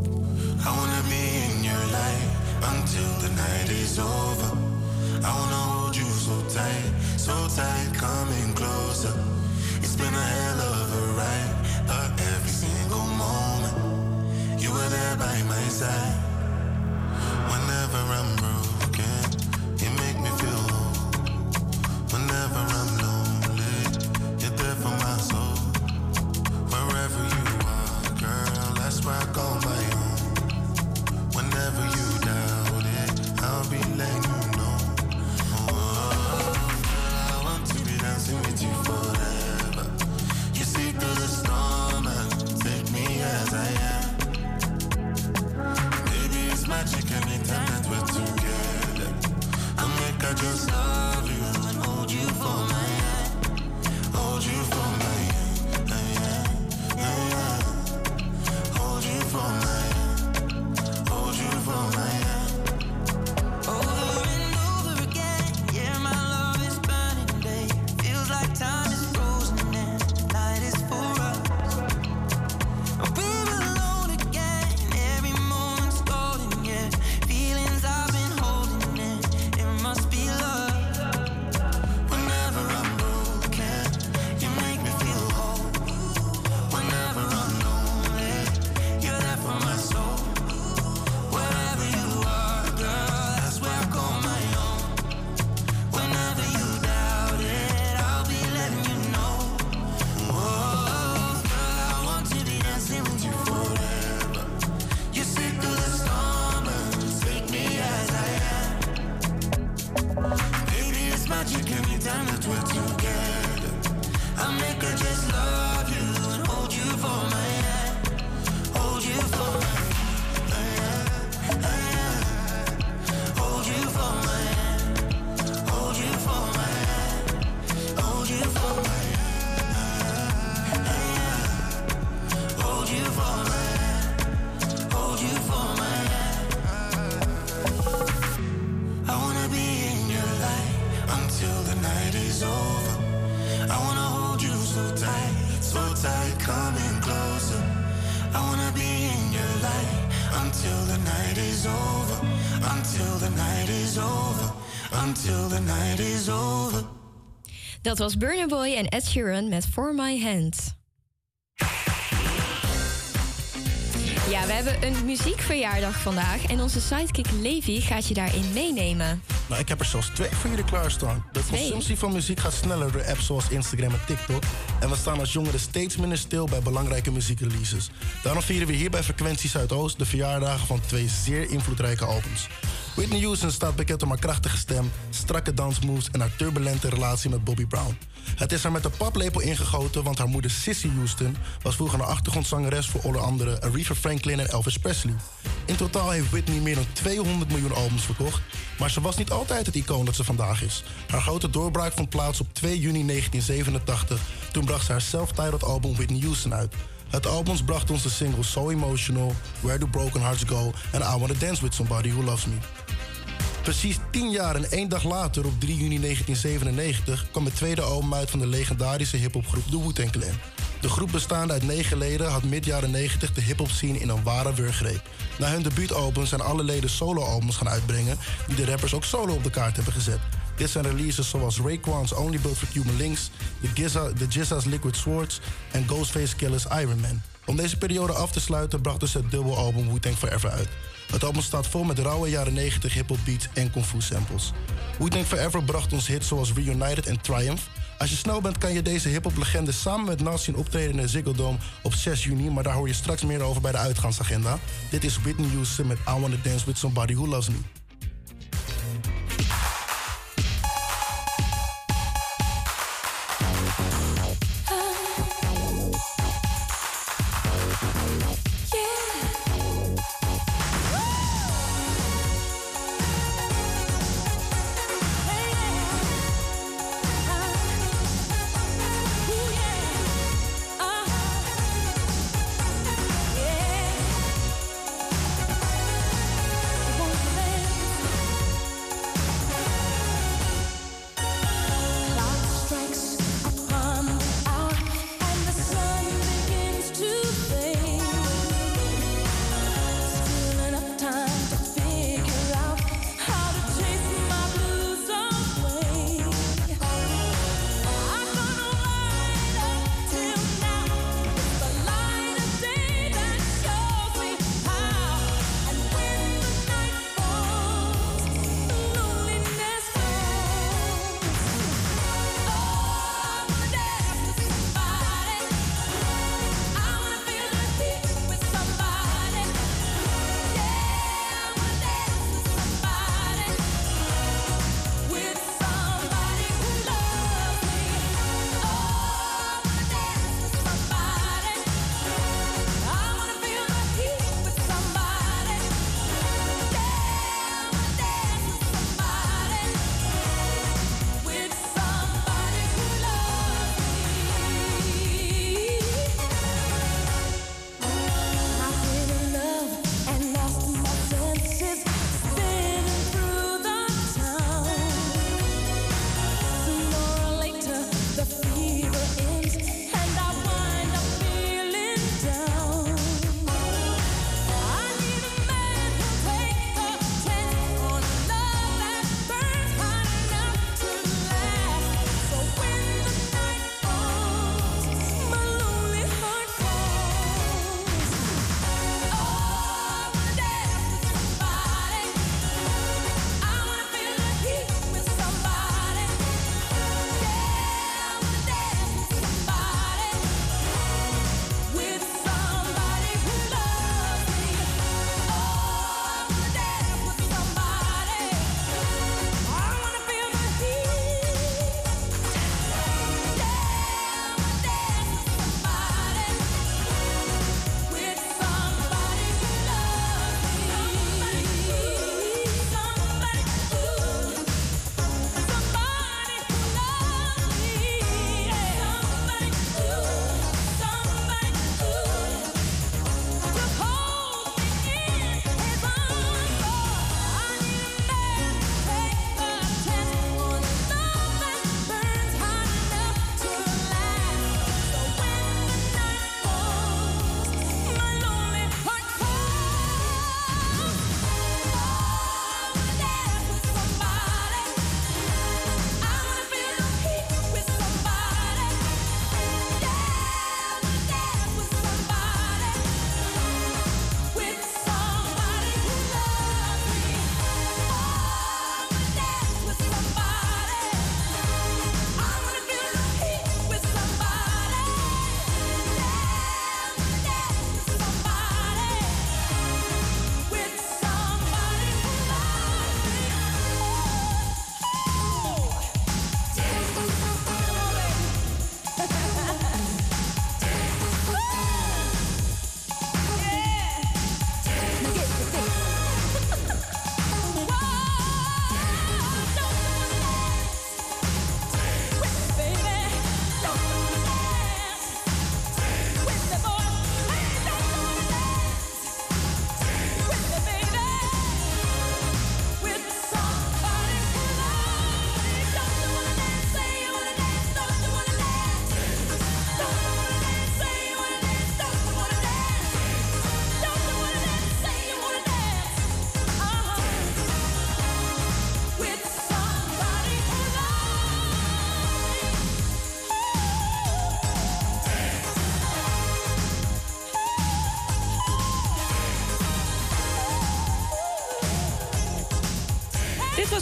Speaker 11: wanna be in your life until the night is over. I wanna hold you so tight, so tight, coming closer. It's been a hell of a ride, but every single moment you were there by my side. Whenever I'm broken, Whenever I'm lonely, you're there for my soul. Wherever you are, girl, that's where I. Whenever you it, I'll be letting you know. Oh, I want to be dancing with you forever. You see through the storm and take me as I am. It's magic that we're together. night you for my hold you for my hand. Hold you for my hold you for my
Speaker 6: Dat was Burna Boy en Ed Sheeran met For My Hand. Ja, we hebben een muziekverjaardag vandaag en onze sidekick Levi gaat je daarin meenemen.
Speaker 17: Nou, ik heb er zelfs twee voor jullie klaarstaan. De
Speaker 6: Twee?
Speaker 17: consumptie van muziek gaat sneller door apps zoals Instagram en TikTok. En we staan als jongeren steeds minder stil bij belangrijke muziekreleases. Daarom vieren we hier bij Frequentie Zuidoost de verjaardagen van twee zeer invloedrijke albums. Whitney Houston staat bekend om haar krachtige stem, strakke dansmoves en haar turbulente relatie met Bobby Brown. Het is haar met de paplepel ingegoten, want haar moeder Sissy Houston was vroeger een achtergrondzangeres voor onder andere Aretha Franklin en Elvis Presley. In totaal heeft Whitney meer dan 200 miljoen albums verkocht, maar ze was niet altijd het icoon dat ze vandaag is. Haar grote doorbraak vond plaats op 2 juni 1987. Toen bracht ze haar self-titled album Whitney Houston uit. Het album bracht ons de singles So Emotional, Where Do Broken Hearts Go en I Wanna Dance With Somebody Who Loves Me. Precies tien jaar en één dag later, op 3 juni 1997, kwam het tweede album uit van de legendarische hip-hopgroep de Wu-Tang Clan. De groep bestaande uit negen leden had mid jaren 90 de hip-hop scene in een ware wurggreep. Na hun debuutalbum zijn alle leden solo-albums gaan uitbrengen, die de rappers ook solo op de kaart hebben gezet. Dit zijn releases zoals Raekwon's Only Built for Cuban Links, The, The Jizza's Liquid Swords en Ghostface Killer's Iron Man. Om deze periode af te sluiten brachten ze het dubbelalbum Wu-Tang Forever uit. Het album staat vol met rauwe jaren 90 hip-hop beats en kung fu samples. Wu-Tang Forever bracht ons hits zoals Reunited en Triumph. Als je snel bent kan je deze hip-hop legende samen met Nas zien optreden in de Ziggo Dome op 6 juni, maar daar hoor je straks meer over bij de uitgaansagenda. Dit is Whitney Houston met I Wanna Dance With Somebody Who Loves Me.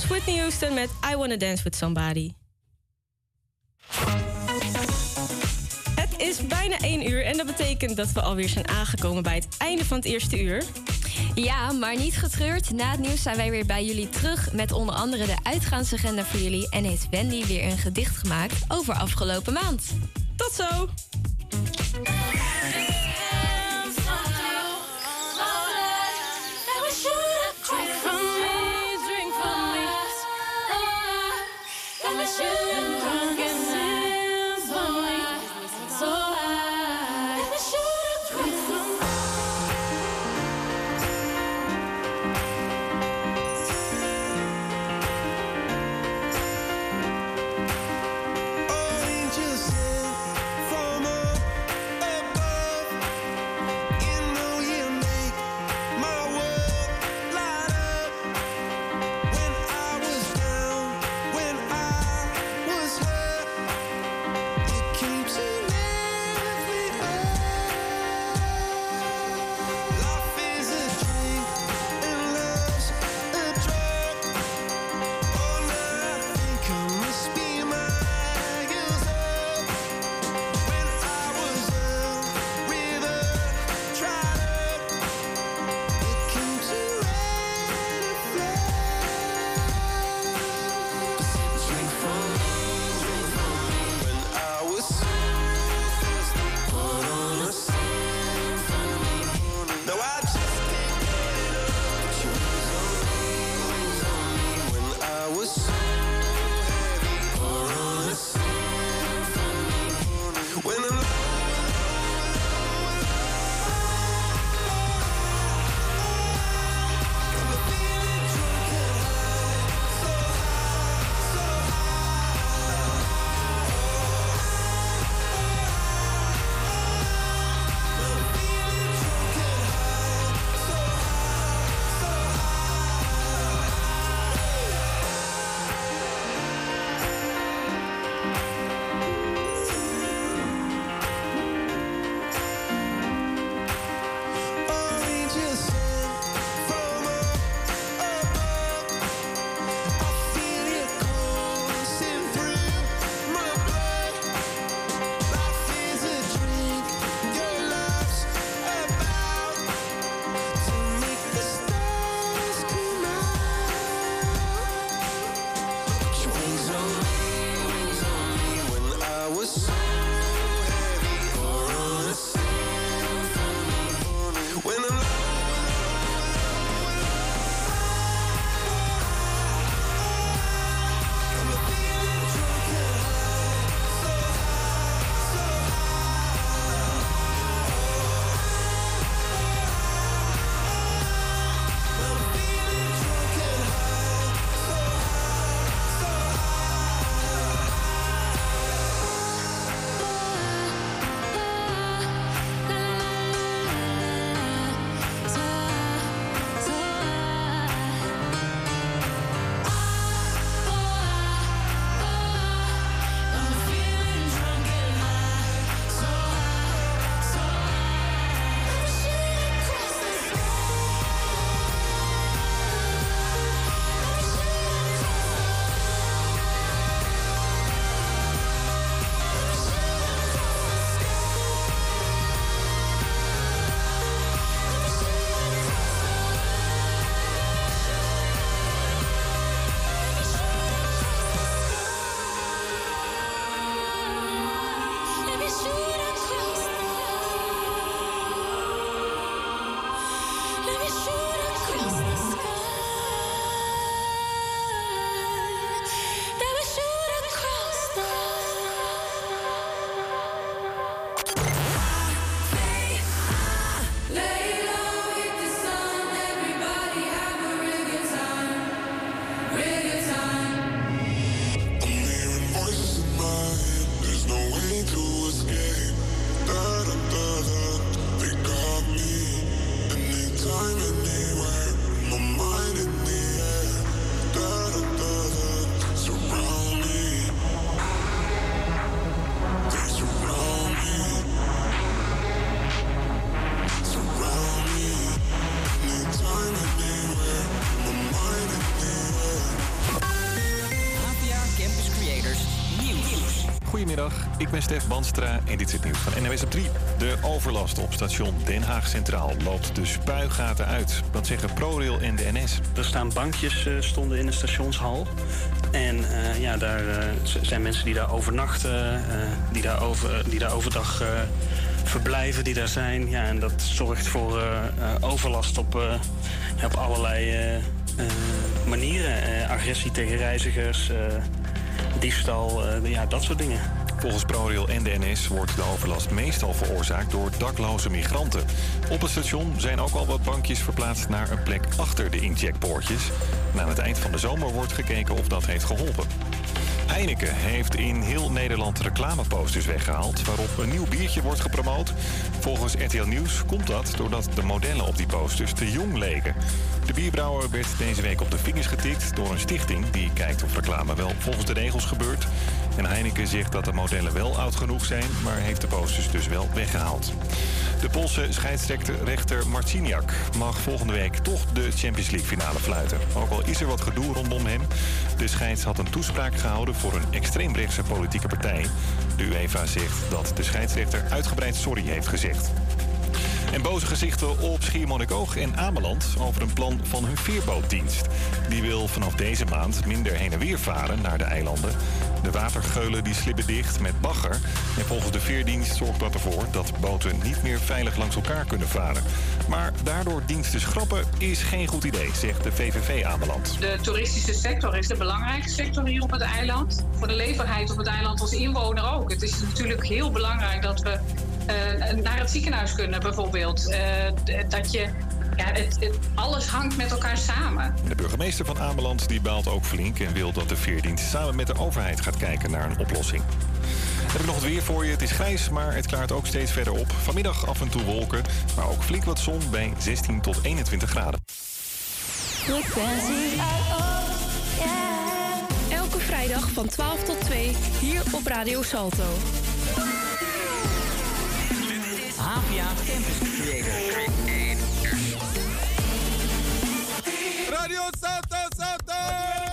Speaker 3: Was Whitney Houston met I Wanna Dance With Somebody. Het is bijna 1 uur en dat betekent dat we alweer zijn aangekomen bij het einde van het eerste uur.
Speaker 6: Ja, maar niet getreurd. Na het nieuws zijn wij weer bij jullie terug met onder andere de uitgaansagenda voor jullie. En heeft Wendy weer een gedicht gemaakt over afgelopen maand.
Speaker 3: Tot zo!
Speaker 1: Goedemiddag, ik ben Stef Banstra en dit is het nieuws van NWS op 3. De overlast op station Den Haag Centraal loopt de spuigaten uit. Dat zeggen ProRail en de NS.
Speaker 18: Er staan bankjes eh, stonden in de stationshal. En eh, ja, daar eh, zijn mensen die daar overnachten, die, daar over, die daar overdag verblijven, die daar zijn. Ja, en dat zorgt voor overlast op, op allerlei manieren. Agressie tegen reizigers, diefstal, eh, ja, dat soort dingen.
Speaker 1: Volgens ProRail en de NS wordt de overlast meestal veroorzaakt door dakloze migranten. Op het station zijn ook al wat bankjes verplaatst naar een plek achter de incheckpoortjes. Aan het eind van de zomer wordt gekeken of dat heeft geholpen. Heineken heeft in heel Nederland reclameposters weggehaald... waarop een nieuw biertje wordt gepromoot. Volgens RTL Nieuws komt dat doordat de modellen op die posters te jong leken. De bierbrouwer werd deze week op de vingers getikt door een stichting... die kijkt of reclame wel volgens de regels gebeurt. En Heineken zegt dat de modellen wel oud genoeg zijn... maar heeft de posters dus wel weggehaald. De Poolse scheidsrechter Marciniak mag volgende week toch de Champions League finale fluiten. Ook al is er wat gedoe rondom hem. De scheids had een toespraak gehouden voor een extreemrechtse politieke partij. De UEFA zegt dat de scheidsrechter uitgebreid sorry heeft gezegd. En boze gezichten op Schiermonnikoog en Ameland over een plan van hun veerbootdienst. Die wil vanaf deze maand minder heen en weer varen naar de eilanden. De watergeulen die slippen dicht met bagger. En volgens de veerdienst zorgt dat ervoor dat boten niet meer veilig langs elkaar kunnen varen. Maar daardoor diensten schrappen is geen goed idee, zegt de VVV Ameland.
Speaker 19: De toeristische sector is de belangrijkste sector hier op het eiland. Voor de leefbaarheid op het eiland als inwoner ook. Het is natuurlijk heel belangrijk dat we naar het ziekenhuis kunnen, bijvoorbeeld. Eh, dat je. Ja, het, het- alles hangt met elkaar samen.
Speaker 1: De burgemeester van Ameland die baalt ook flink en wil dat de veerdienst samen met de overheid gaat kijken naar een oplossing. Heb ik nog het weer voor je. Het is grijs, maar het klaart ook steeds verder op. Vanmiddag af en toe wolken, maar ook flink wat zon bij 16 tot 21 graden.
Speaker 20: Elke vrijdag van 12 tot 2 hier op Radio Salto.
Speaker 4: APA Campus Creator.
Speaker 14: Radio Salto, Salto!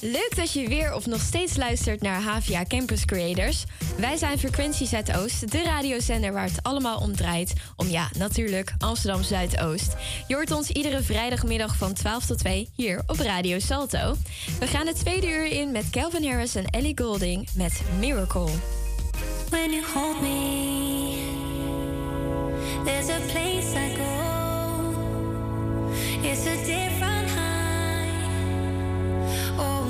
Speaker 6: Leuk dat je weer of nog steeds luistert naar HVA Campus Creators. Wij zijn Frequentie Zuidoost, de radiozender waar het allemaal om draait. Om ja, natuurlijk Amsterdam Zuidoost. Je hoort ons iedere vrijdagmiddag van 12 tot 2 hier op Radio Salto. We gaan het tweede uur in met Calvin Harris en Ellie Golding met Miracle.
Speaker 21: When you hold me, there's a place I go. It's a different high. Oh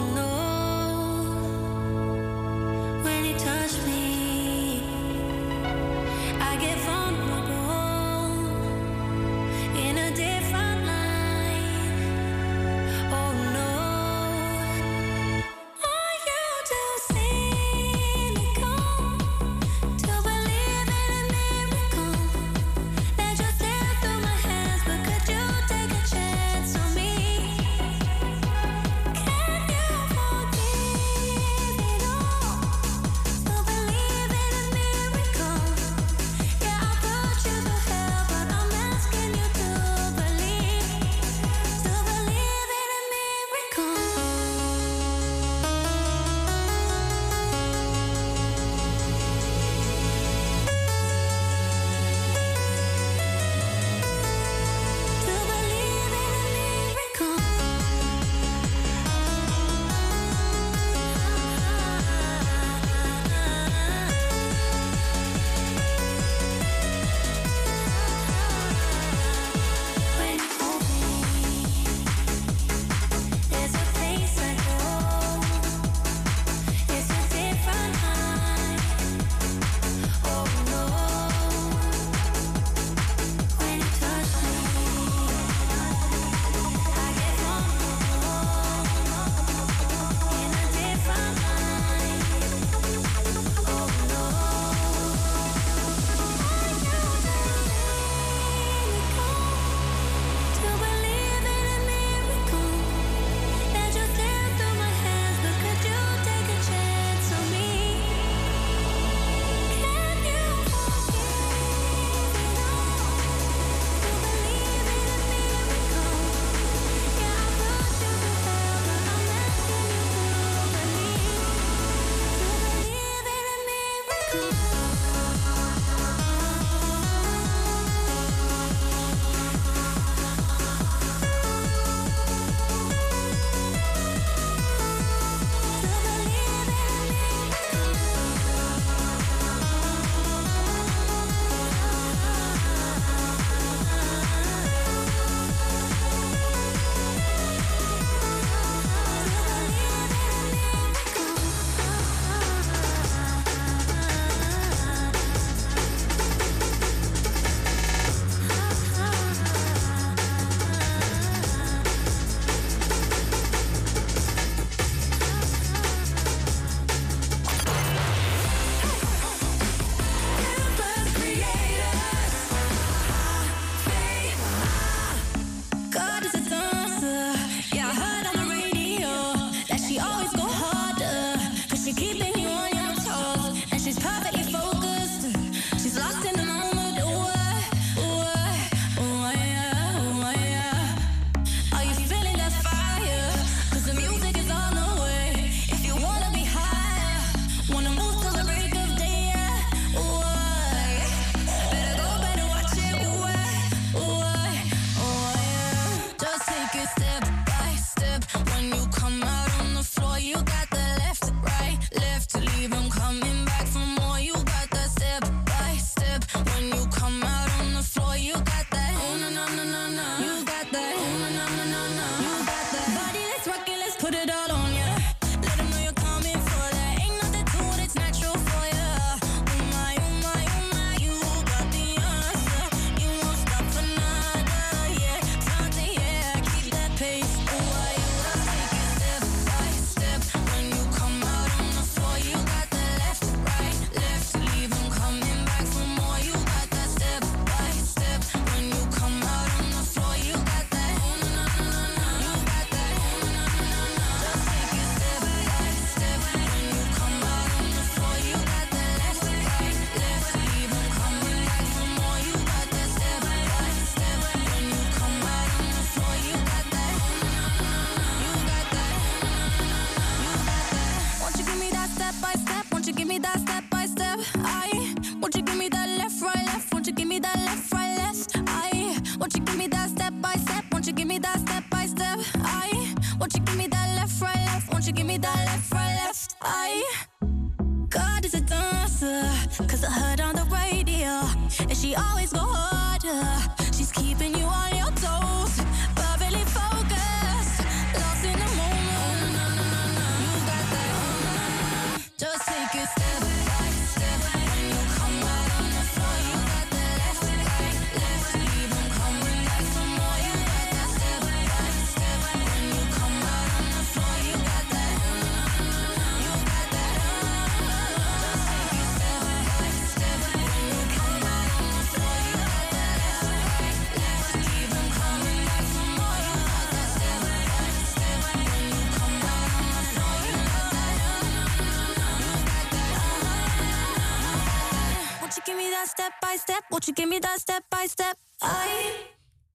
Speaker 21: you
Speaker 13: give me that step by step? I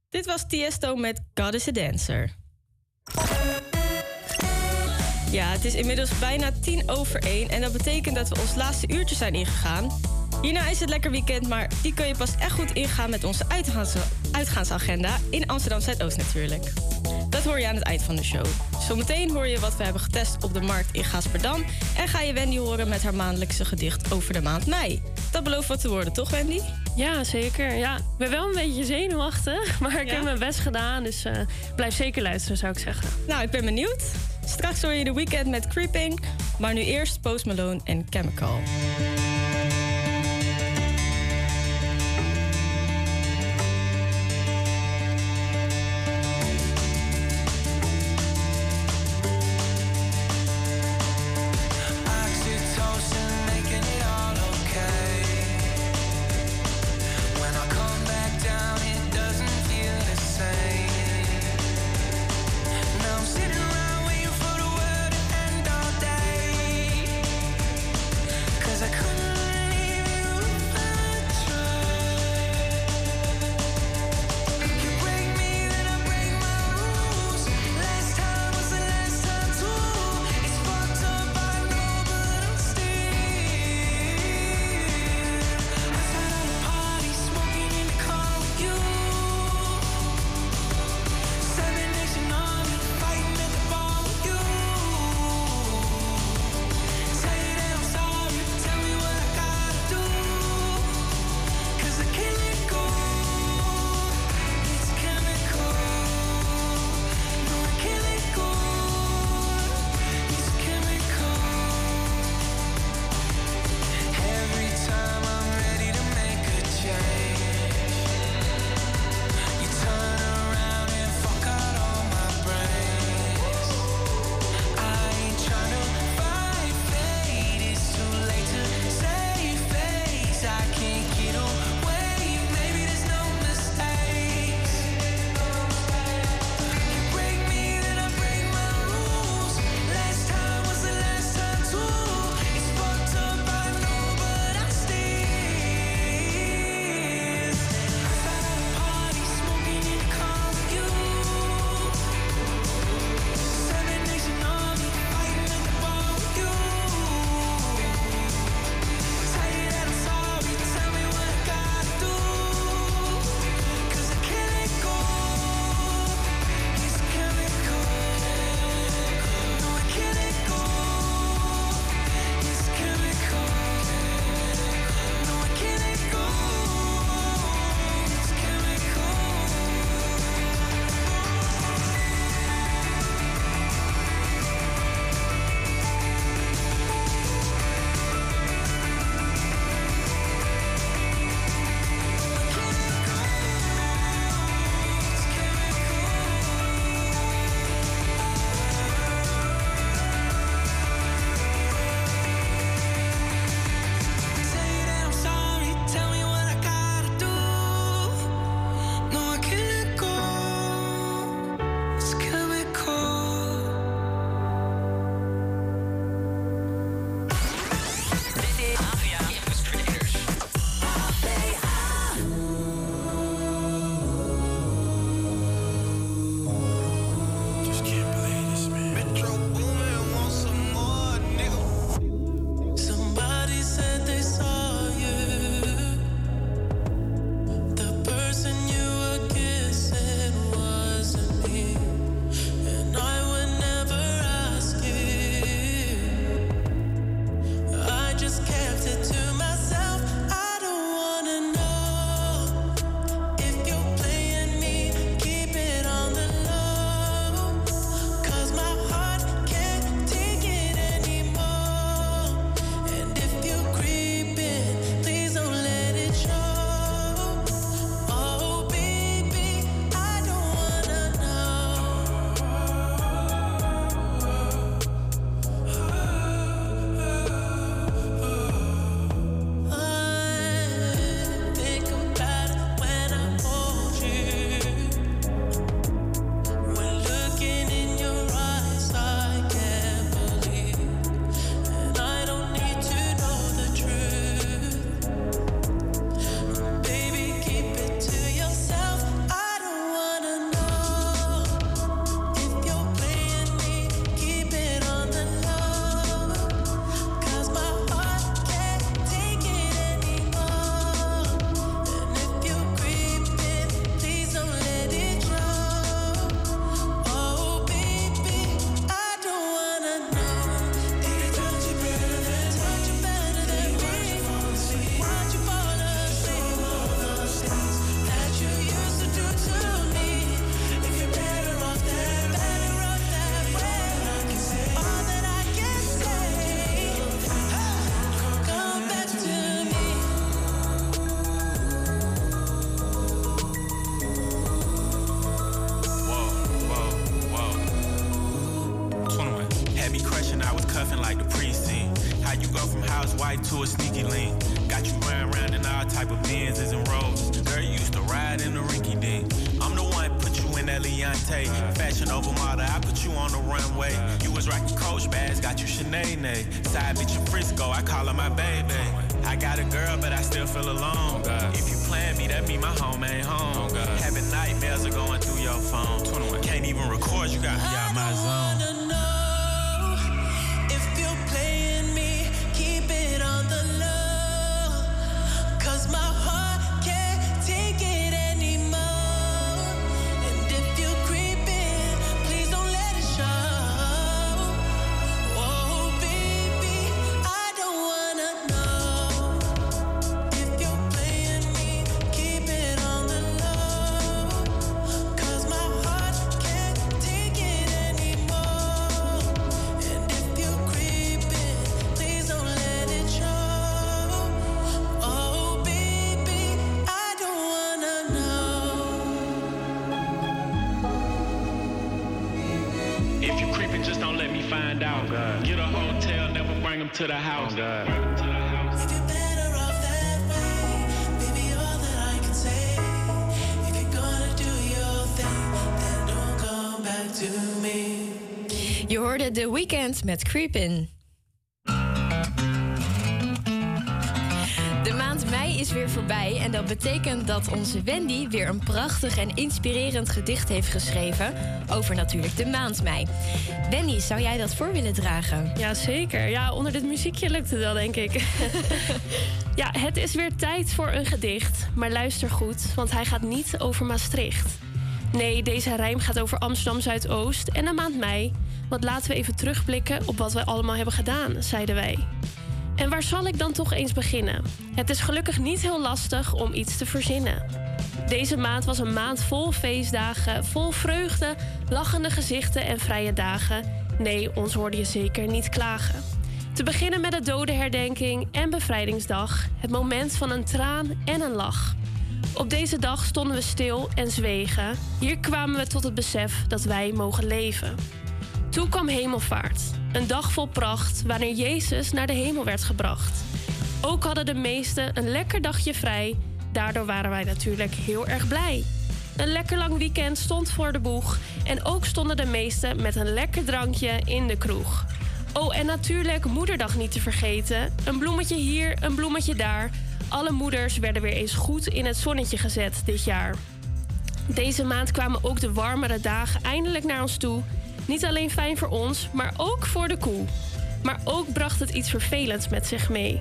Speaker 3: Dit was Tiesto met God is a Dancer. Ja, het is inmiddels bijna tien over één en dat betekent dat we ons laatste uurtje zijn ingegaan. Hierna is het lekker weekend, maar die kun je pas echt goed ingaan met onze uitgaans uitgaansagenda in Amsterdam Zuidoost natuurlijk. Dat hoor je aan het eind van de show. Zometeen hoor je wat we hebben getest op de markt in Gaasperdam en ga je Wendy horen met haar maandelijkse gedicht over de maand mei. Dat belooft wat te worden, toch Wendy?
Speaker 20: Ja, zeker. Ja, ik ben wel een beetje zenuwachtig, maar ik heb mijn best gedaan. Dus eh, blijf zeker luisteren, zou ik zeggen.
Speaker 3: Nou, ik ben benieuwd. Straks hoor je de weekend met Creeping, maar nu eerst Post Malone en Chemical.
Speaker 11: Caatinga e Amazon. Oh, come back to me.
Speaker 6: Je hoorde The Weeknd met Creepin'. En dat betekent dat onze Wendy weer een prachtig en inspirerend gedicht heeft geschreven over natuurlijk de maand mei. Wendy, zou jij dat voor willen dragen?
Speaker 20: Ja, zeker. Ja, onder dit muziekje lukt het wel, denk ik. ja, het is weer tijd voor een gedicht. Maar luister goed, want hij gaat niet over Maastricht. Nee, deze rijm gaat over Amsterdam Zuidoost en de maand mei. Want laten we even terugblikken op wat we allemaal hebben gedaan, zeiden wij. En waar zal ik dan toch eens beginnen? Het is gelukkig niet heel lastig om iets te verzinnen. Deze maand was een maand vol feestdagen, vol vreugde, lachende gezichten en vrije dagen. Nee, ons hoorde je zeker niet klagen. Te beginnen met de dodenherdenking en bevrijdingsdag. Het moment van een traan en een lach. Op deze dag stonden we stil en zwegen. Hier kwamen we tot het besef dat wij mogen leven. Toen kwam hemelvaart, een dag vol pracht, wanneer Jezus naar de hemel werd gebracht. Ook hadden de meesten een lekker dagje vrij, daardoor waren wij natuurlijk heel erg blij. Een lekker lang weekend stond voor de boeg en ook stonden de meesten met een lekker drankje in de kroeg. Oh, en natuurlijk Moederdag niet te vergeten. Een bloemetje hier, een bloemetje daar. Alle moeders werden weer eens goed in het zonnetje gezet dit jaar. Deze maand kwamen ook de warmere dagen eindelijk naar ons toe. Niet alleen fijn voor ons, maar ook voor de koe. Maar ook bracht het iets vervelends met zich mee.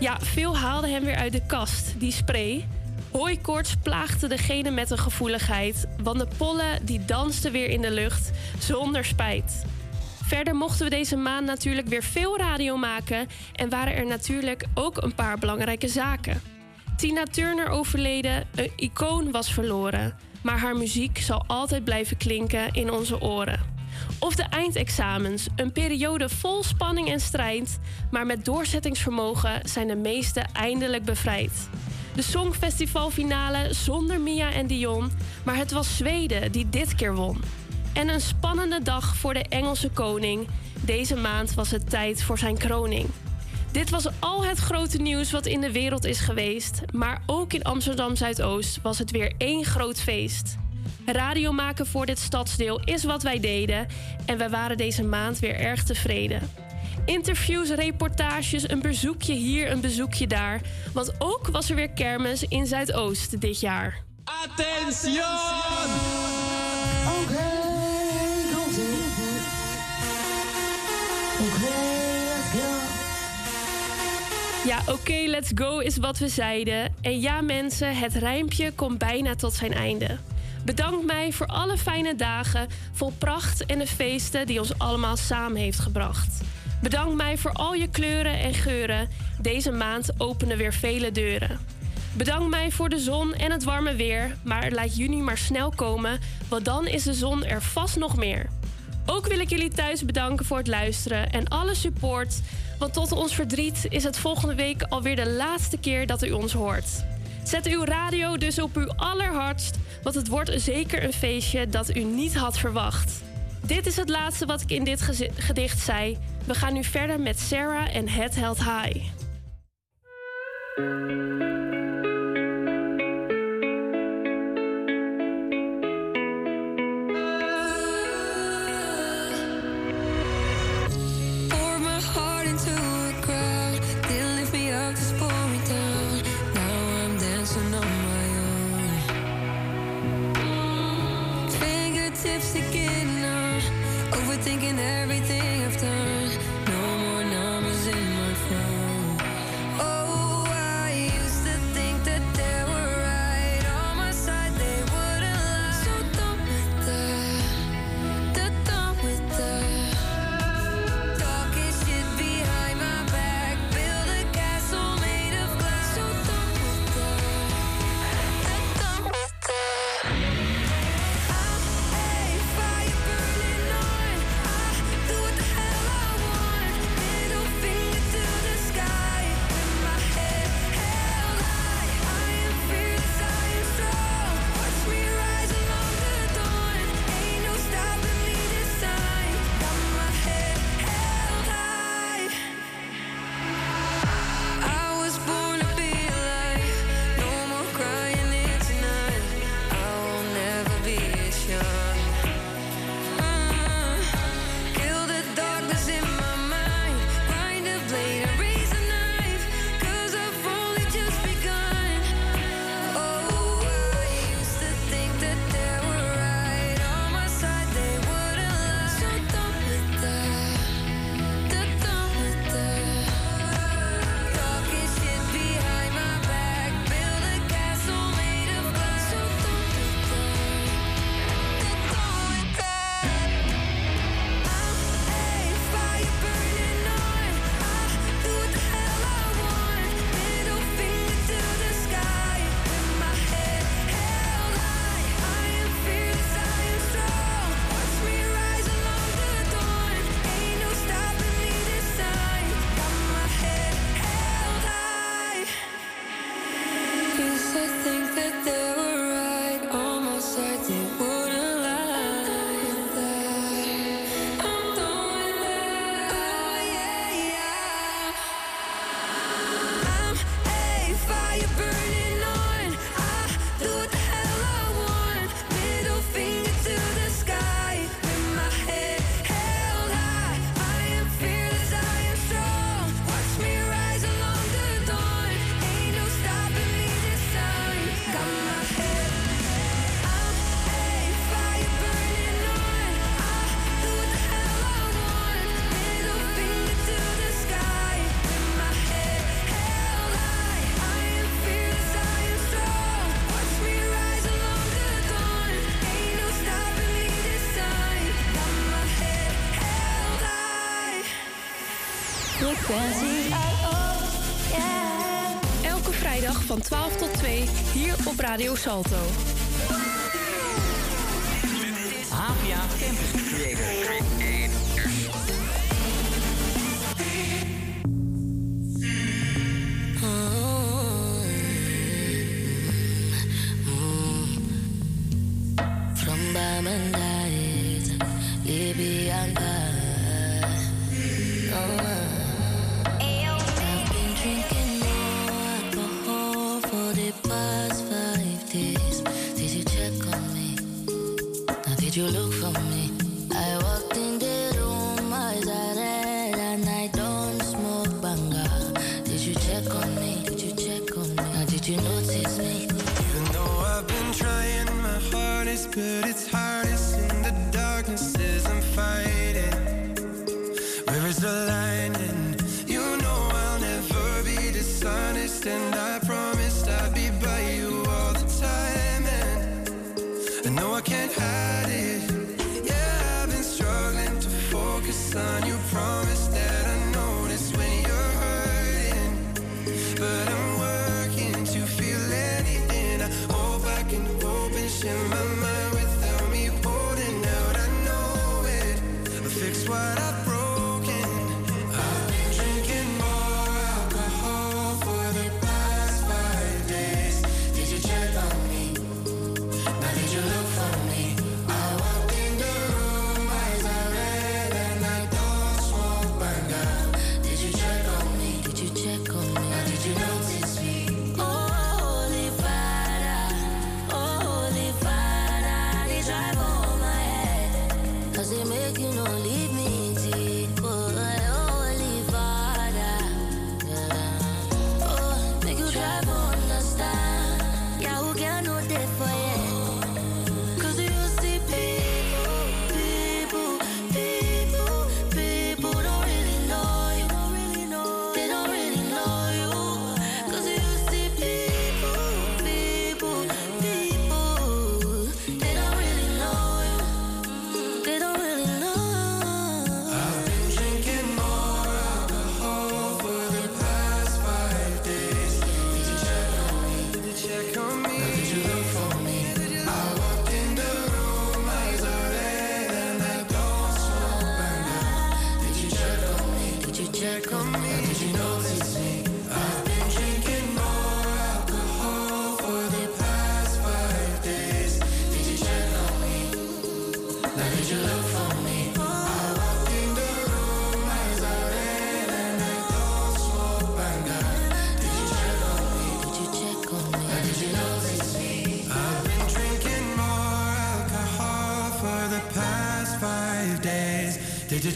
Speaker 20: Ja, veel haalden hem weer uit de kast, die spray. Hooikoorts plaagde degene met een gevoeligheid, want de pollen die dansten weer in de lucht zonder spijt. Verder mochten we deze maand natuurlijk weer veel radio maken en waren er natuurlijk ook een paar belangrijke zaken. Tina Turner overleden, een icoon was verloren, maar haar muziek zal altijd blijven klinken in onze oren. Of de eindexamens, een periode vol spanning en strijd, maar met doorzettingsvermogen zijn de meesten eindelijk bevrijd. De Songfestivalfinale zonder Mia en Dion, maar het was Zweden die dit keer won. En een spannende dag voor de Engelse koning. Deze maand was het tijd voor zijn kroning. Dit was al het grote nieuws wat in de wereld is geweest, maar ook in Amsterdam Zuidoost was het weer één groot feest. Radio maken voor dit stadsdeel is wat wij deden en we waren deze maand weer erg tevreden. Interviews, reportages, een bezoekje hier, een bezoekje daar. Want ook was er weer kermis in Zuidoost dit jaar.
Speaker 11: Attention!
Speaker 5: Oké, go.
Speaker 20: Ja, oké, let's go is wat we zeiden. En ja, mensen, het rijmpje komt bijna tot zijn einde. Bedank mij voor alle fijne dagen, vol pracht en de feesten die ons allemaal samen heeft gebracht. Bedank mij voor al je kleuren en geuren. Deze maand openen weer vele deuren. Bedank mij voor de zon en het warme weer, maar laat juni maar snel komen, want dan is de zon er vast nog meer. Ook wil ik jullie thuis bedanken voor het luisteren en alle support. Want tot ons verdriet is het volgende week alweer de laatste keer dat u ons hoort. Zet uw radio dus op uw allerhardst, want het wordt zeker een feestje dat u niet had verwacht. Dit is het laatste wat ik in dit gedicht zei. We gaan nu verder met Sarah en Het
Speaker 11: Held High.
Speaker 22: Radio Salto.
Speaker 4: APA Campus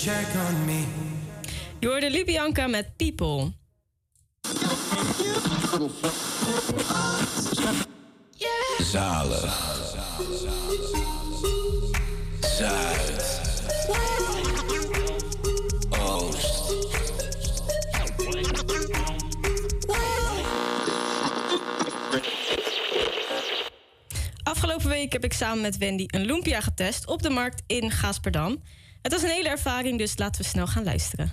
Speaker 11: check on me.
Speaker 3: Je hoorde Libianca met People.
Speaker 23: Zalig. Zuid. Oost.
Speaker 3: Afgelopen week heb ik samen met Wendy een lumpia getest op de markt in Gaasperdam. Het was een hele ervaring, dus laten we snel gaan luisteren.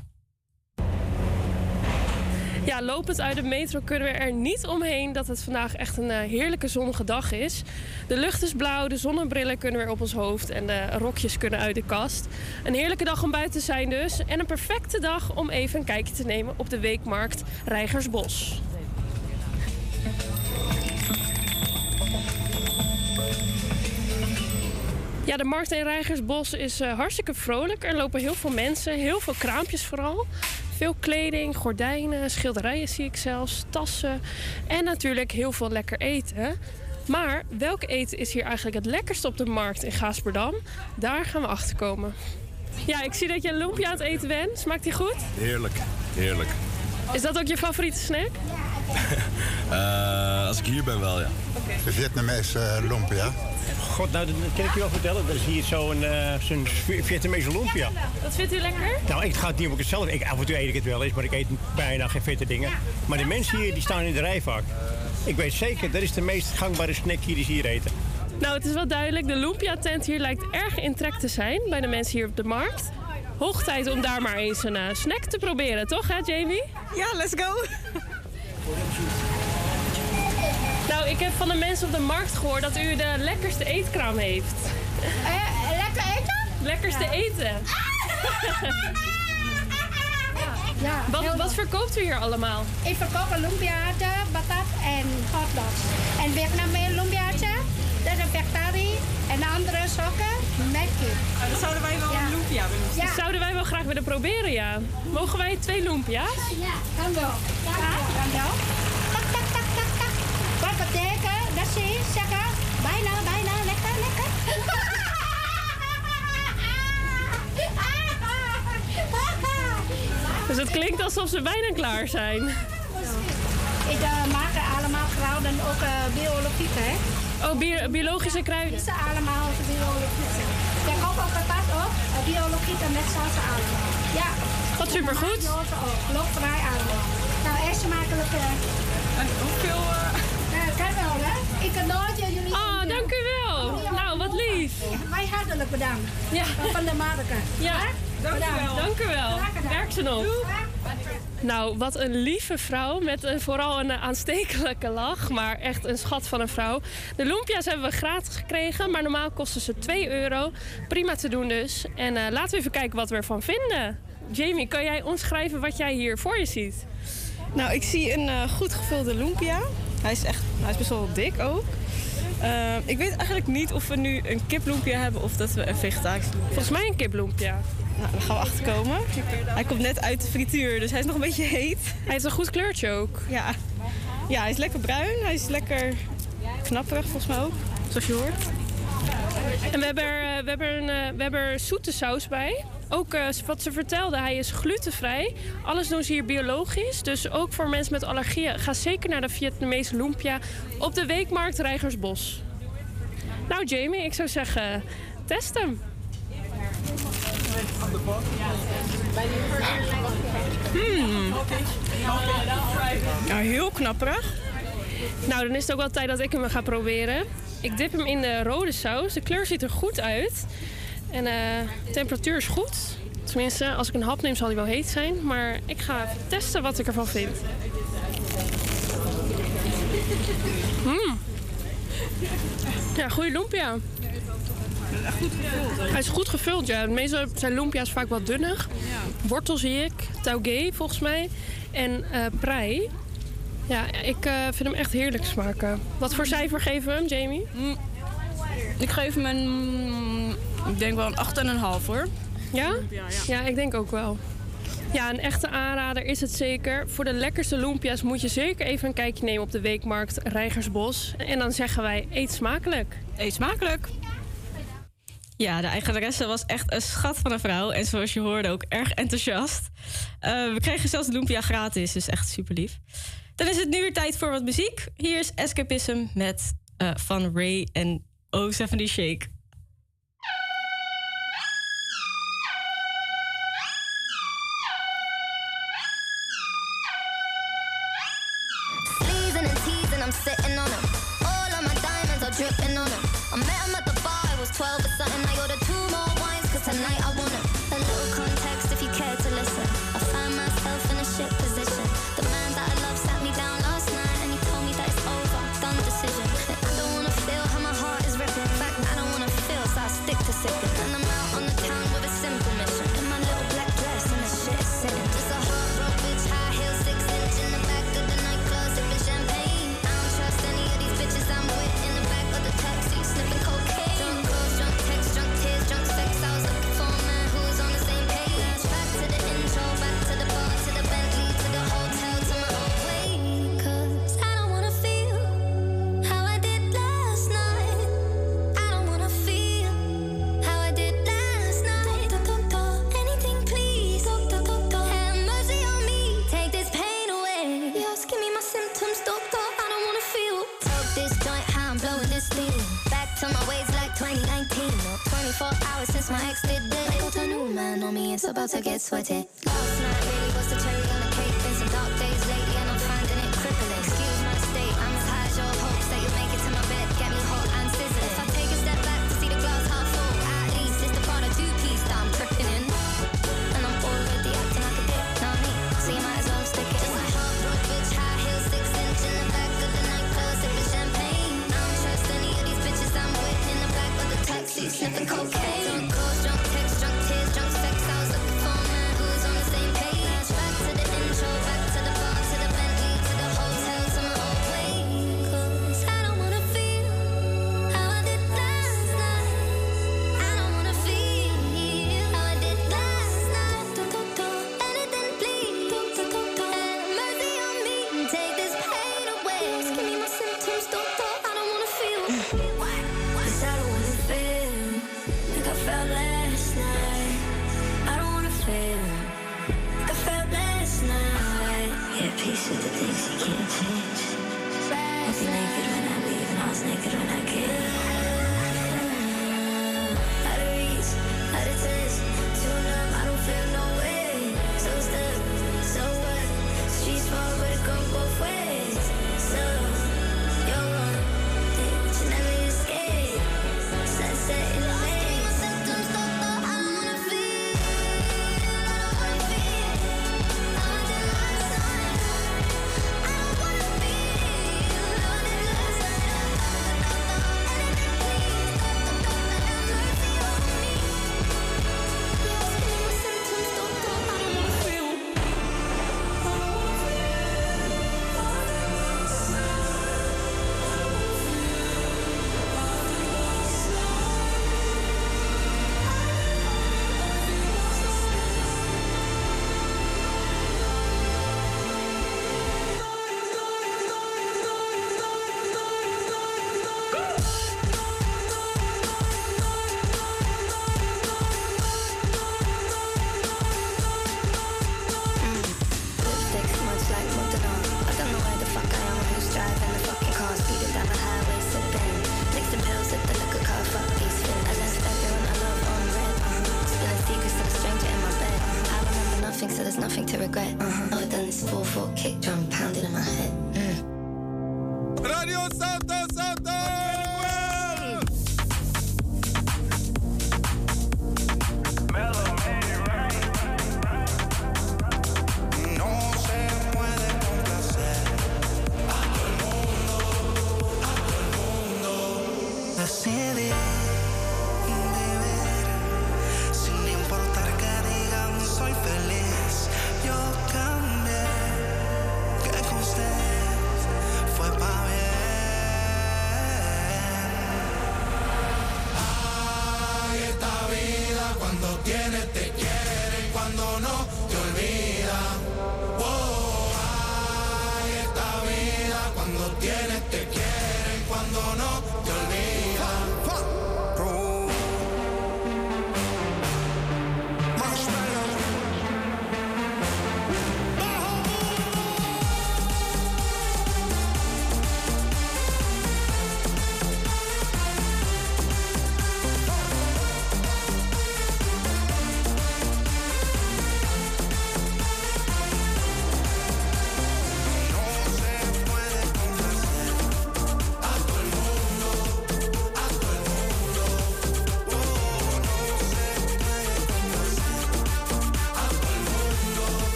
Speaker 20: Ja, lopend uit de metro kunnen we er niet omheen dat het vandaag echt een eh, heerlijke zonnige dag is. De lucht is blauw, de zonnebrillen kunnen weer op ons hoofd en de rokjes kunnen uit de kast. Een heerlijke dag om buiten te zijn dus. En een perfecte dag om even een kijkje te nemen op de weekmarkt Rijgersbos. Ja, de markt in Rijgersbos is eh, hartstikke vrolijk. Er lopen heel veel mensen, heel veel kraampjes vooral. Veel kleding, gordijnen, schilderijen zie ik zelfs, tassen en natuurlijk heel veel lekker eten. Maar welk eten is hier eigenlijk het lekkerst op de markt in Gaasperdam? Daar gaan we achter komen. Ja, ik zie dat je een lumpia aan het eten bent. Smaakt die goed?
Speaker 24: Heerlijk, heerlijk.
Speaker 20: Is dat ook je favoriete snack?
Speaker 24: Eh, als ik hier ben wel, ja.
Speaker 25: De Vietnamese uh, lumpia.
Speaker 26: God, nou, dat kan ik je wel vertellen. Dat is hier zo'n eh, zo'n Vietnamese lumpia.
Speaker 20: Dat vindt u lekker?
Speaker 26: Nou, ik ga het niet op het zelf. Ik, af en toe eet ik het wel eens, maar ik eet bijna geen vette dingen. Maar de mensen hier die staan in de rij vaak. Ik weet zeker, dat is de meest gangbare snack hier die ze hier eten.
Speaker 20: Nou, het is wel duidelijk. De lumpia-tent hier lijkt erg in trek te zijn bij de mensen hier op de markt. Hoog tijd om daar maar eens een eh, snack te proberen, toch hè Jamie?
Speaker 3: Ja, let's go!
Speaker 20: Nou, ik heb van de mensen op de markt gehoord dat u de lekkerste eetkraam heeft.
Speaker 7: Eh, lekker eten?
Speaker 20: Lekkerste eten.
Speaker 7: Ja,
Speaker 20: Wat, wat verkoopt u hier allemaal?
Speaker 7: Ik verkoop een lumpiaatje, patat en hotdogs. En Vietnamese lumpiaatje, dat is een vegetari. En de andere sokken met kip.
Speaker 3: dat zouden wij wel een lumpia willen.
Speaker 20: Dat zouden wij wel graag willen proberen, ja. Mogen wij twee lumpia's?
Speaker 7: Ja, kan wel. Ja, kan wel. Tak, tak, tak, tak, tak. Wat betekent, dat je, zeggen, bijna, bijna, lekker, lekker.
Speaker 20: Dus het klinkt alsof ze bijna klaar zijn.
Speaker 7: Ik uh, maak er allemaal kruiden, ook uh, biologisch, hè.
Speaker 20: Oh, bio- biologische kruiden.
Speaker 7: Dit zijn allemaal biologisch. Ik koop ook patat op, uh, biologisch en met salsa allemaal. Ja.
Speaker 20: Wat supergoed.
Speaker 7: Loopvrij allemaal. Nou, eerst smakelijk.
Speaker 3: En hoeveel...
Speaker 7: Uh, kan wel, hè? Ik kan nooit jullie...
Speaker 20: Oh, dank u wel. Nou, wat lief.
Speaker 7: Wij hartelijk bedankt.
Speaker 20: Ja.
Speaker 7: Van de marken.
Speaker 20: Ja,
Speaker 7: dank
Speaker 20: u wel. Dank u wel. Werk ze nog. Nou, wat een lieve vrouw met vooral een aanstekelijke lach, maar echt een schat van een vrouw. De lumpia's hebben we gratis gekregen, maar normaal kosten ze 2 euro. Prima te doen dus. En eh, laten we even kijken wat we ervan vinden. Jamie, kan jij omschrijven wat jij hier voor je ziet?
Speaker 3: Nou, ik zie een eh, goed gevulde lumpia. Hij is, echt, hij is best wel dik ook. Uh, ik weet eigenlijk niet of we nu een kiplumpia hebben of dat we een vegetarisch lumpia
Speaker 20: Volgens mij een kiplumpia.
Speaker 3: Nou, daar gaan we achterkomen. Hij komt net uit de frituur, dus hij is nog een beetje heet.
Speaker 20: Hij heeft een goed kleurtje ook.
Speaker 3: Ja. Ja, hij is lekker bruin. Hij is lekker knapperig volgens mij ook, zoals je hoort.
Speaker 20: En we hebben er, we hebben een, we hebben zoete saus bij. Ook uh, wat ze vertelde, hij is glutenvrij. Alles doen ze hier biologisch. Dus ook voor mensen met allergieën, ga zeker naar de Vietnamese lumpia op de weekmarkt Rijgersbos. Nou Jamie, ik zou zeggen, test hem.
Speaker 3: Hmm. Nou, heel knapperig.
Speaker 20: Nou, dan is het ook wel tijd dat ik hem ga proberen. Ik dip hem in de rode saus. De kleur ziet er goed uit. En uh, de temperatuur is goed. Tenminste, als ik een hap neem zal hij wel heet zijn. Maar ik ga even testen wat ik ervan vind. Mm. Ja, goede lumpia. Hij is goed gevuld, ja. Meestal zijn lumpia's vaak wat dunnig.
Speaker 3: Ja.
Speaker 20: Wortel zie ik, taugé volgens mij. En uh, prei. Ja, ik eh, vind hem echt heerlijk smaken. Wat voor cijfer geven we hem, Jamie?
Speaker 3: Mm, ik geef hem een, mm, ik denk wel een 8,5 hoor.
Speaker 20: Ja?
Speaker 3: ja? Ja,
Speaker 20: ik denk ook wel. Ja, een echte aanrader is het zeker. Voor de lekkerste loempia's moet je zeker even een kijkje nemen op de weekmarkt Reigersbos. En dan zeggen wij, eet smakelijk.
Speaker 3: Eet smakelijk. Ja, de eigenaresse was echt een schat van een vrouw. En zoals je hoorde ook erg enthousiast. Eh, we kregen zelfs de lumpia gratis, dus echt super lief. Dan is het nu weer tijd voor wat muziek. Hier is Escapism met, eh, van Ray en O70 Shake.
Speaker 21: second. since my ex did it. I got a new man on me, it's about to get sweaty. she's sniffing cocaine.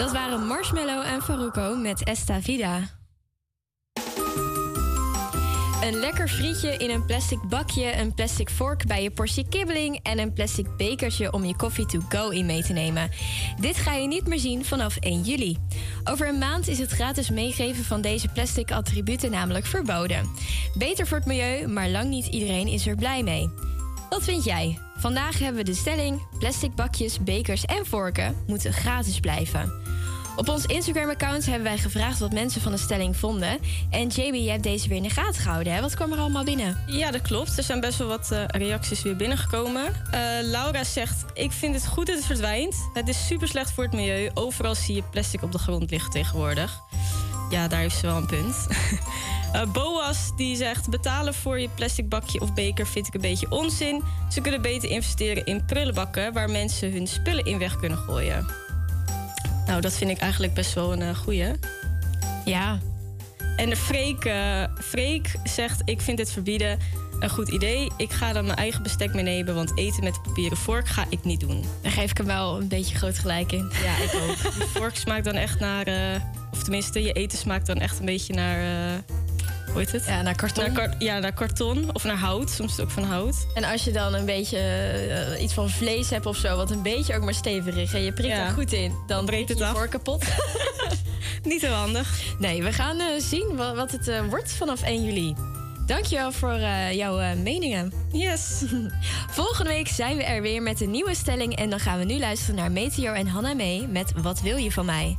Speaker 6: Dat waren Marshmallow en Faruko met Esta Vida. Een lekker frietje in een plastic bakje, een plastic vork bij je portie kibbeling en een plastic bekertje om je koffie to go in mee te nemen. Dit ga je niet meer zien vanaf 1 juli. Over een maand is het gratis meegeven van deze plastic attributen namelijk verboden. Beter voor het milieu, maar lang niet iedereen is er blij mee. Wat vind jij? Vandaag hebben we de stelling: plastic bakjes, bekers en vorken moeten gratis blijven. Op ons Instagram-account hebben wij gevraagd wat mensen van de stelling vonden. En JB, je hebt deze weer in de gaten gehouden, hè? Wat kwam er allemaal binnen?
Speaker 3: Ja, dat klopt. Er zijn best wel wat eh, reacties weer binnengekomen. Eh, Laura zegt: Ik vind het goed dat het verdwijnt. Het is super slecht voor het milieu. Overal zie je plastic op de grond liggen tegenwoordig. Ja, daar heeft ze wel een punt. Eh, Boas die zegt: betalen voor je plastic bakje of beker vind ik een beetje onzin. Ze kunnen beter investeren in prullenbakken waar mensen hun spullen in weg kunnen gooien. Nou, dat vind ik eigenlijk best wel een eh, goeie.
Speaker 6: Ja.
Speaker 3: En Freek, eh, Freek zegt: Ik vind dit verbieden een goed idee. Ik ga dan mijn eigen bestek meenemen, want eten met de papieren vork ga ik niet doen.
Speaker 6: Daar geef ik hem wel een beetje groot gelijk in.
Speaker 3: Ja, ik ook. Die vork smaakt dan echt naar. eh, of tenminste, je eten smaakt dan echt een beetje naar. Hoe heet het?
Speaker 6: Ja, naar karton.
Speaker 3: Naar ja, naar karton of naar hout. Soms is het ook van hout.
Speaker 6: En als je dan een beetje eh, iets van vlees hebt of zo, wat een beetje ook maar stevig is en je prikt
Speaker 3: Ja.
Speaker 6: er goed in, dan breekt het
Speaker 3: af.
Speaker 6: voor kapot.
Speaker 3: Niet heel handig.
Speaker 6: Nee, we gaan eh, zien wat, wat het eh, wordt vanaf 1 juli. Dankjewel voor jouw meningen.
Speaker 3: Yes.
Speaker 6: Volgende week zijn we er weer met een nieuwe stelling. En dan gaan we nu luisteren naar Meteor en Hanna mee met Wat wil je van mij?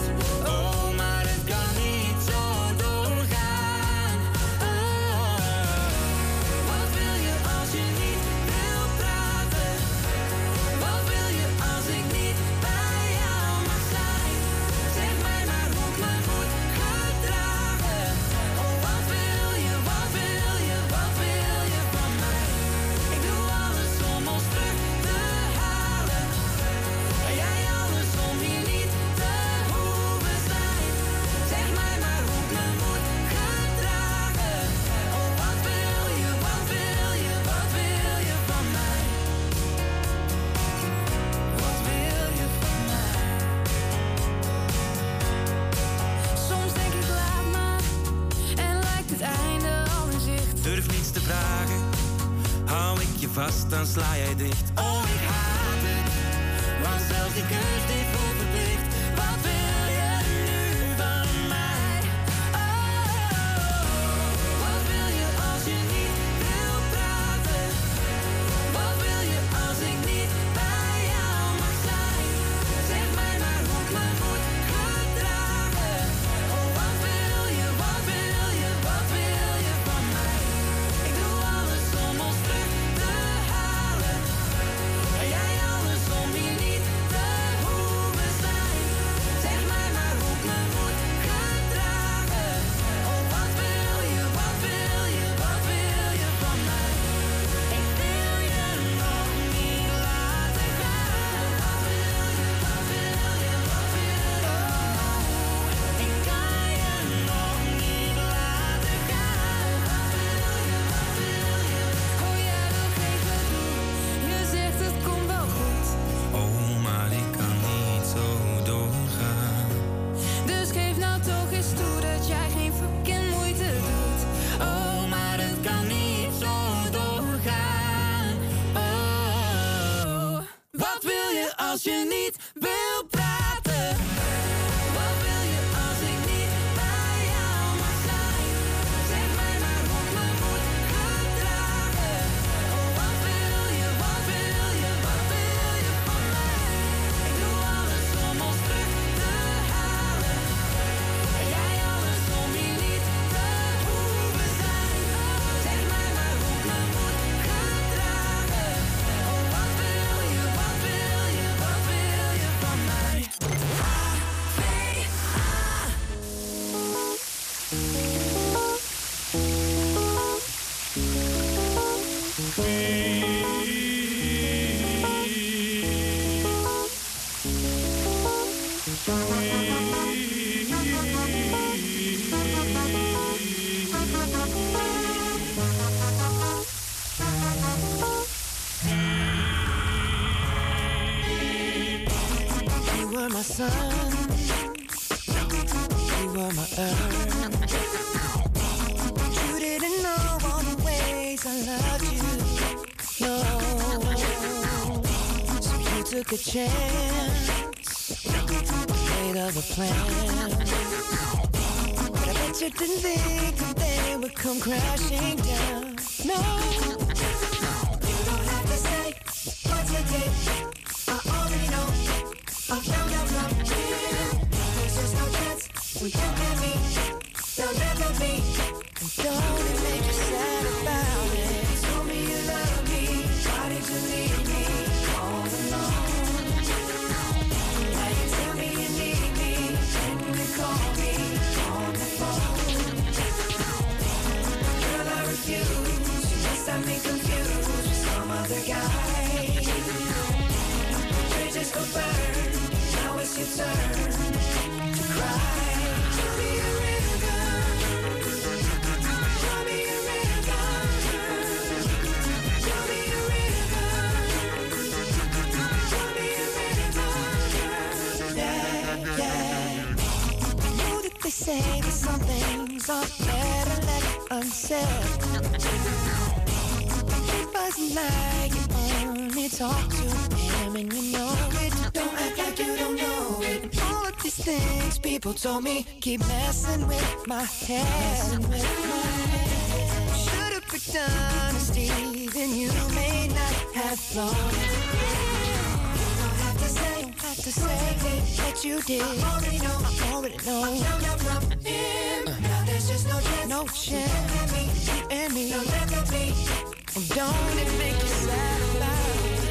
Speaker 27: sun. You were my earth. You didn't know all the ways I loved you. No. So you took a chance. Made of a plan. But I bet you didn't think that they would come crashing down. No. talk to. And you know it, don't act like you don't know it. All of these things people told me keep messing with my head. Should've picked honesty, and you may not have flaws. You don't have to say, don't that you did. I already know, I already know. I'm numb, in. Now there's just no chance. No chance. You and me. You and me. And don't it make you sad about it?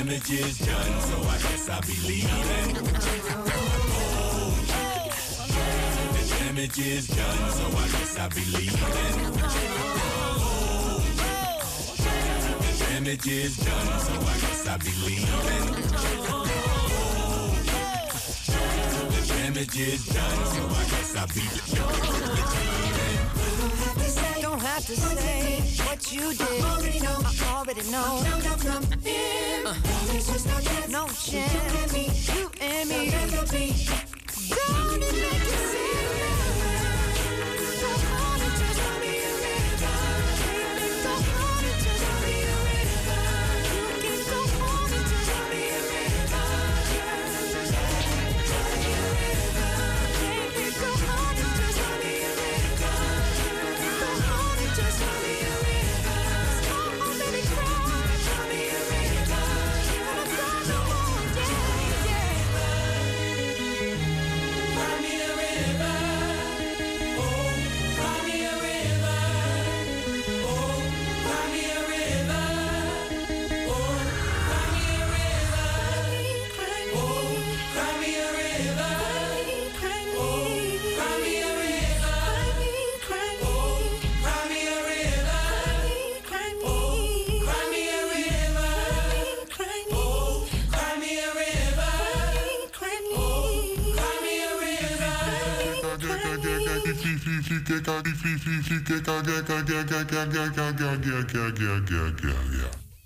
Speaker 27: Energy is done, so I guess I'll be leaving. Oh, the damage is done, so I guess I'll be leaving. Oh, the damage is done, so I guess I'll be leaving. Oh, the damage is done, so I guess I'll be leaving.
Speaker 11: Don't have to say what you did. I already know. I already know. Uh, no chance. You and me. Don't it make you serious?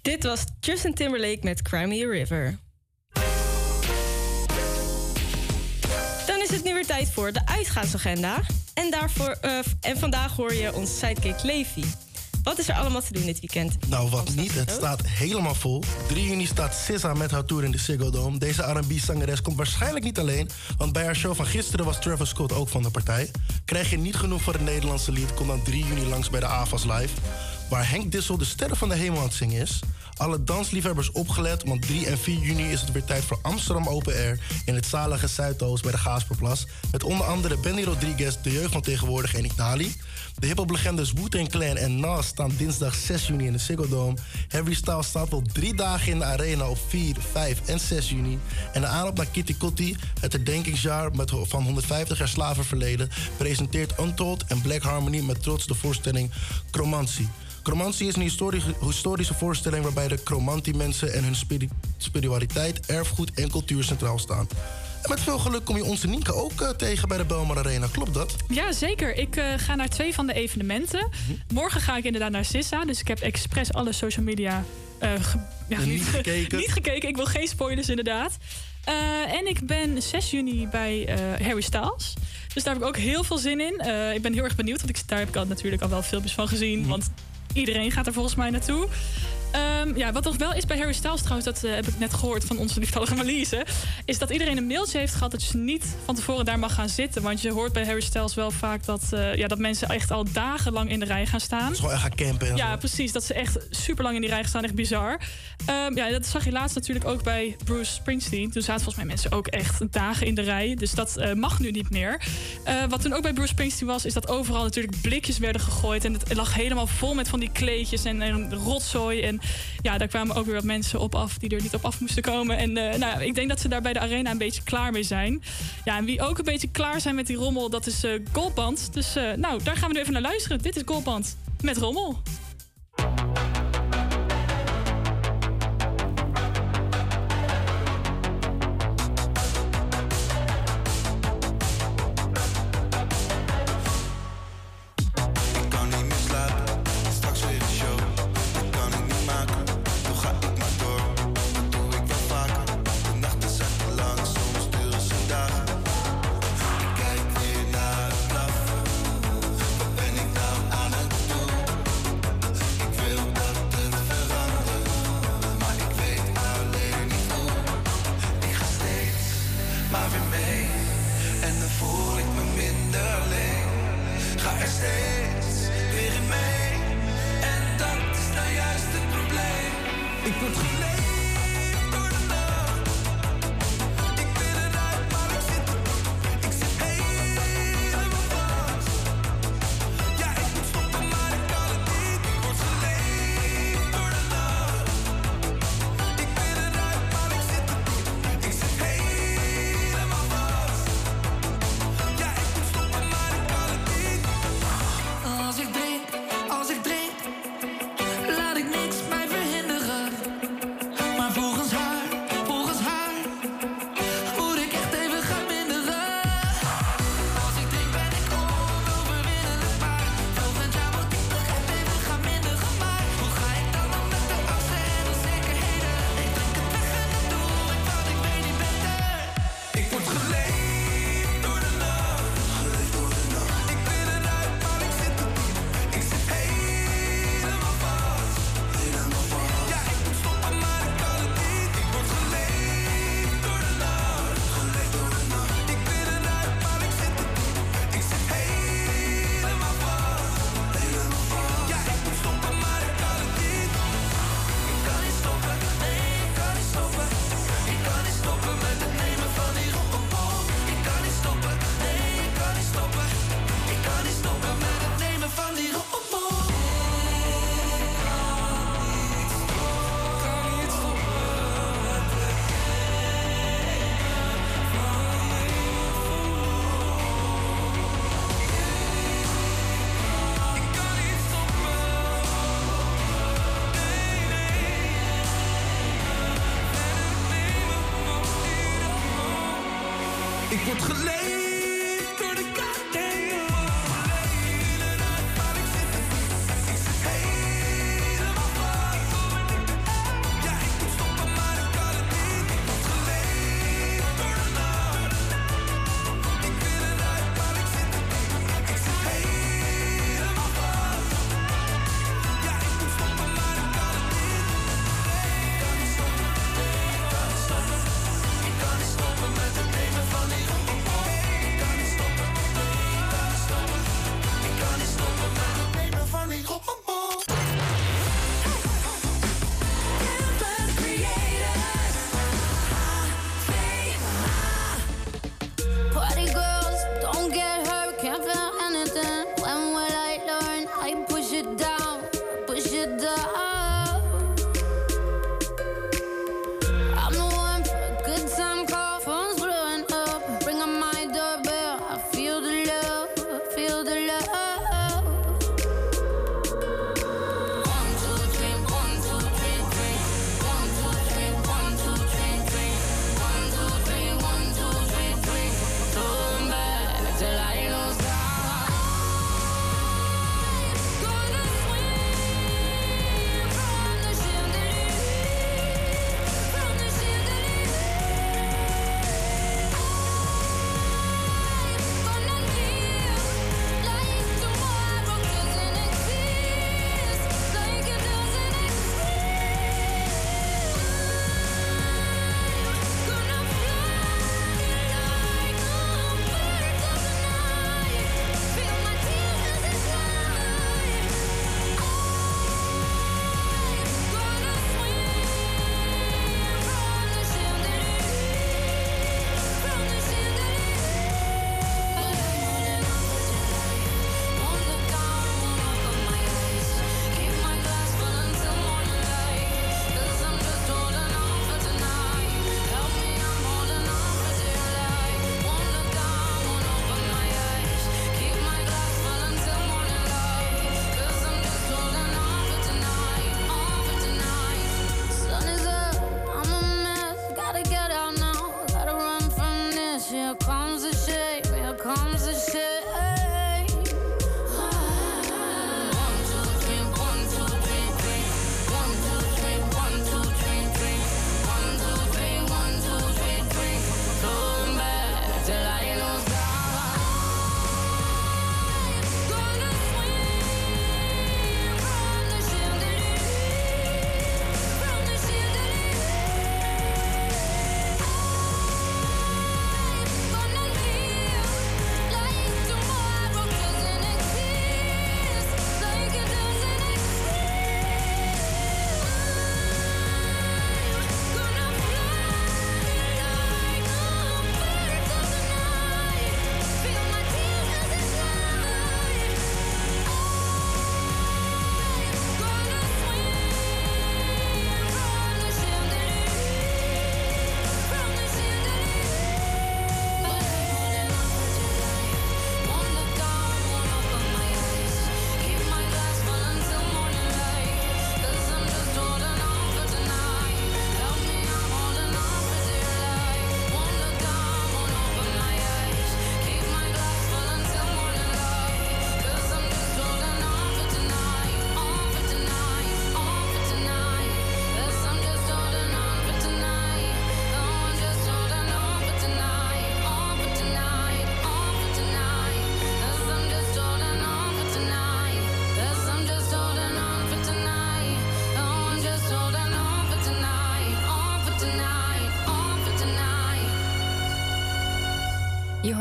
Speaker 3: Dit was Justin Timberlake met Cry Me a River. Dan is het nu weer tijd voor de uitgaansagenda. En, daarvoor, eh, en vandaag hoor je ons sidekick Levi. Wat is er allemaal te doen dit weekend?
Speaker 17: Nou, wat niet. Het staat helemaal vol. 3 juni staat SZA met haar tour in de Ziggo Dome. Deze R&B-zangeres komt waarschijnlijk niet alleen... want bij haar show van gisteren was Travis Scott ook van de partij. Krijg je niet genoeg voor het Nederlandse lied... kom dan 3 juni langs bij de AVAS Live... waar Henk Dissel de sterren van de hemel aan het zingen is... Alle dansliefhebbers opgelet, want 3 en 4 juni is het weer tijd voor Amsterdam Open Air in het zalige Zuidoost bij de Gaasperplas. Met onder andere Benny Rodriguez, de jeugd van tegenwoordig en Itali. De hiphop-legendes Wu-Tang Clan en Nas staan dinsdag 6 juni in de Ziggo Dome. Harry Styles staat wel drie dagen in de arena op 4, 5 en 6 juni. En de aanloop naar Kitty Kotti, het herdenkingsjaar met, van 150 jaar slavenverleden, presenteert Untold en Black Harmony met trots de voorstelling Chromantie. Chromantie is een historische, voorstelling waarbij de Chromantie-mensen en hun spiri- spiritualiteit, erfgoed en cultuur centraal staan. En met veel geluk kom je onze Nienke ook eh, tegen bij de Belmar Arena. Klopt dat?
Speaker 28: Ja, zeker. Ik eh, ga naar twee van de evenementen. Morgen ga ik inderdaad naar Sissa. Dus ik heb expres alle social media eh, ge- ja,
Speaker 17: En niet gekeken.
Speaker 28: niet gekeken. Ik wil geen spoilers, inderdaad. En ik ben 6 juni bij Harry Styles. Dus daar heb ik ook heel veel zin in. Ik ben heel erg benieuwd, want ik, daar heb ik al natuurlijk al wel filmpjes van gezien. Want iedereen gaat er volgens mij naartoe. Ehm, ja, wat nog wel is bij Harry Styles trouwens, dat eh, heb ik net gehoord van onze lieftallige Malise, is dat iedereen een mailtje heeft gehad dat je niet van tevoren daar mag gaan zitten. Want je hoort bij Harry Styles wel vaak dat, eh, ja, dat mensen echt al dagenlang in de rij gaan staan.
Speaker 17: Dus gewoon echt gaan campen en
Speaker 28: Ja,
Speaker 17: zo.
Speaker 28: precies. Dat ze echt super lang in die rij gaan staan. Echt bizar. Ehm, ja, dat zag je laatst natuurlijk ook bij Bruce Springsteen. Toen zaten volgens mij mensen ook echt dagen in de rij. Dus dat eh, mag nu niet meer. Wat toen ook bij Bruce Springsteen was, is dat overal natuurlijk blikjes werden gegooid. En het lag helemaal vol met van die kleedjes en, en rotzooi. En ja, daar kwamen ook weer wat mensen op af die er niet op af moesten komen. En eh, nou, ik denk dat ze daar bij de arena een beetje klaar mee zijn. Ja, en wie ook een beetje klaar zijn met die rommel, dat is eh Goldband. Dus eh, nou, daar gaan we nu even naar luisteren. Dit is Goldband met rommel.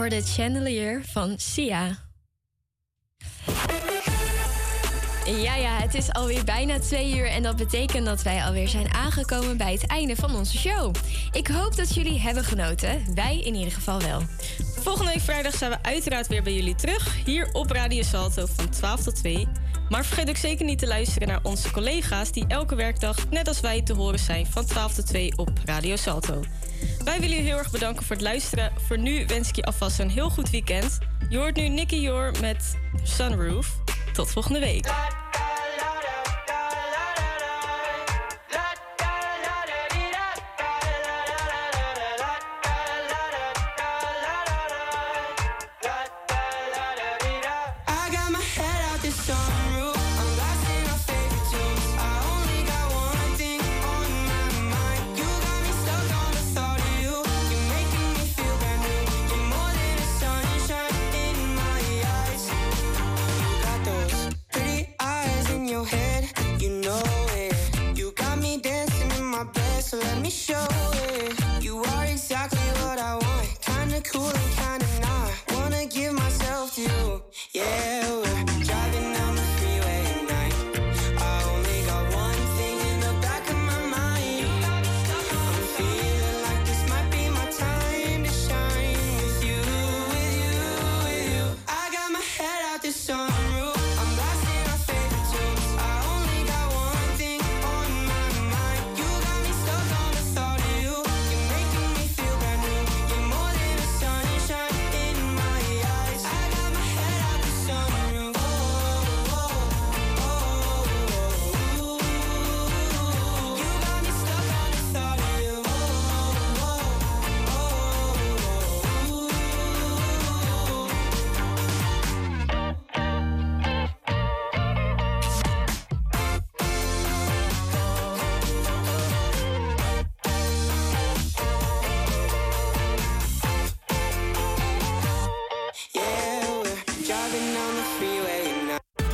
Speaker 6: Hoorde Chandelier van Sia. Ja, ja, het is alweer bijna twee uur en dat betekent dat wij alweer zijn aangekomen bij het einde van onze show. Ik hoop dat jullie hebben genoten. Wij in ieder geval wel.
Speaker 3: Volgende week vrijdag zijn we uiteraard weer bij jullie terug. Hier op Radio Salto van 12 tot 2. Maar vergeet ook zeker niet te luisteren naar onze collega's... die elke werkdag, net als wij, te horen zijn van 12 tot 2 op Radio Salto. Wij willen jullie heel erg bedanken voor het luisteren. Voor nu wens ik je alvast een heel goed weekend. Je hoort nu Nicky Jor met Sunroof. Tot volgende week.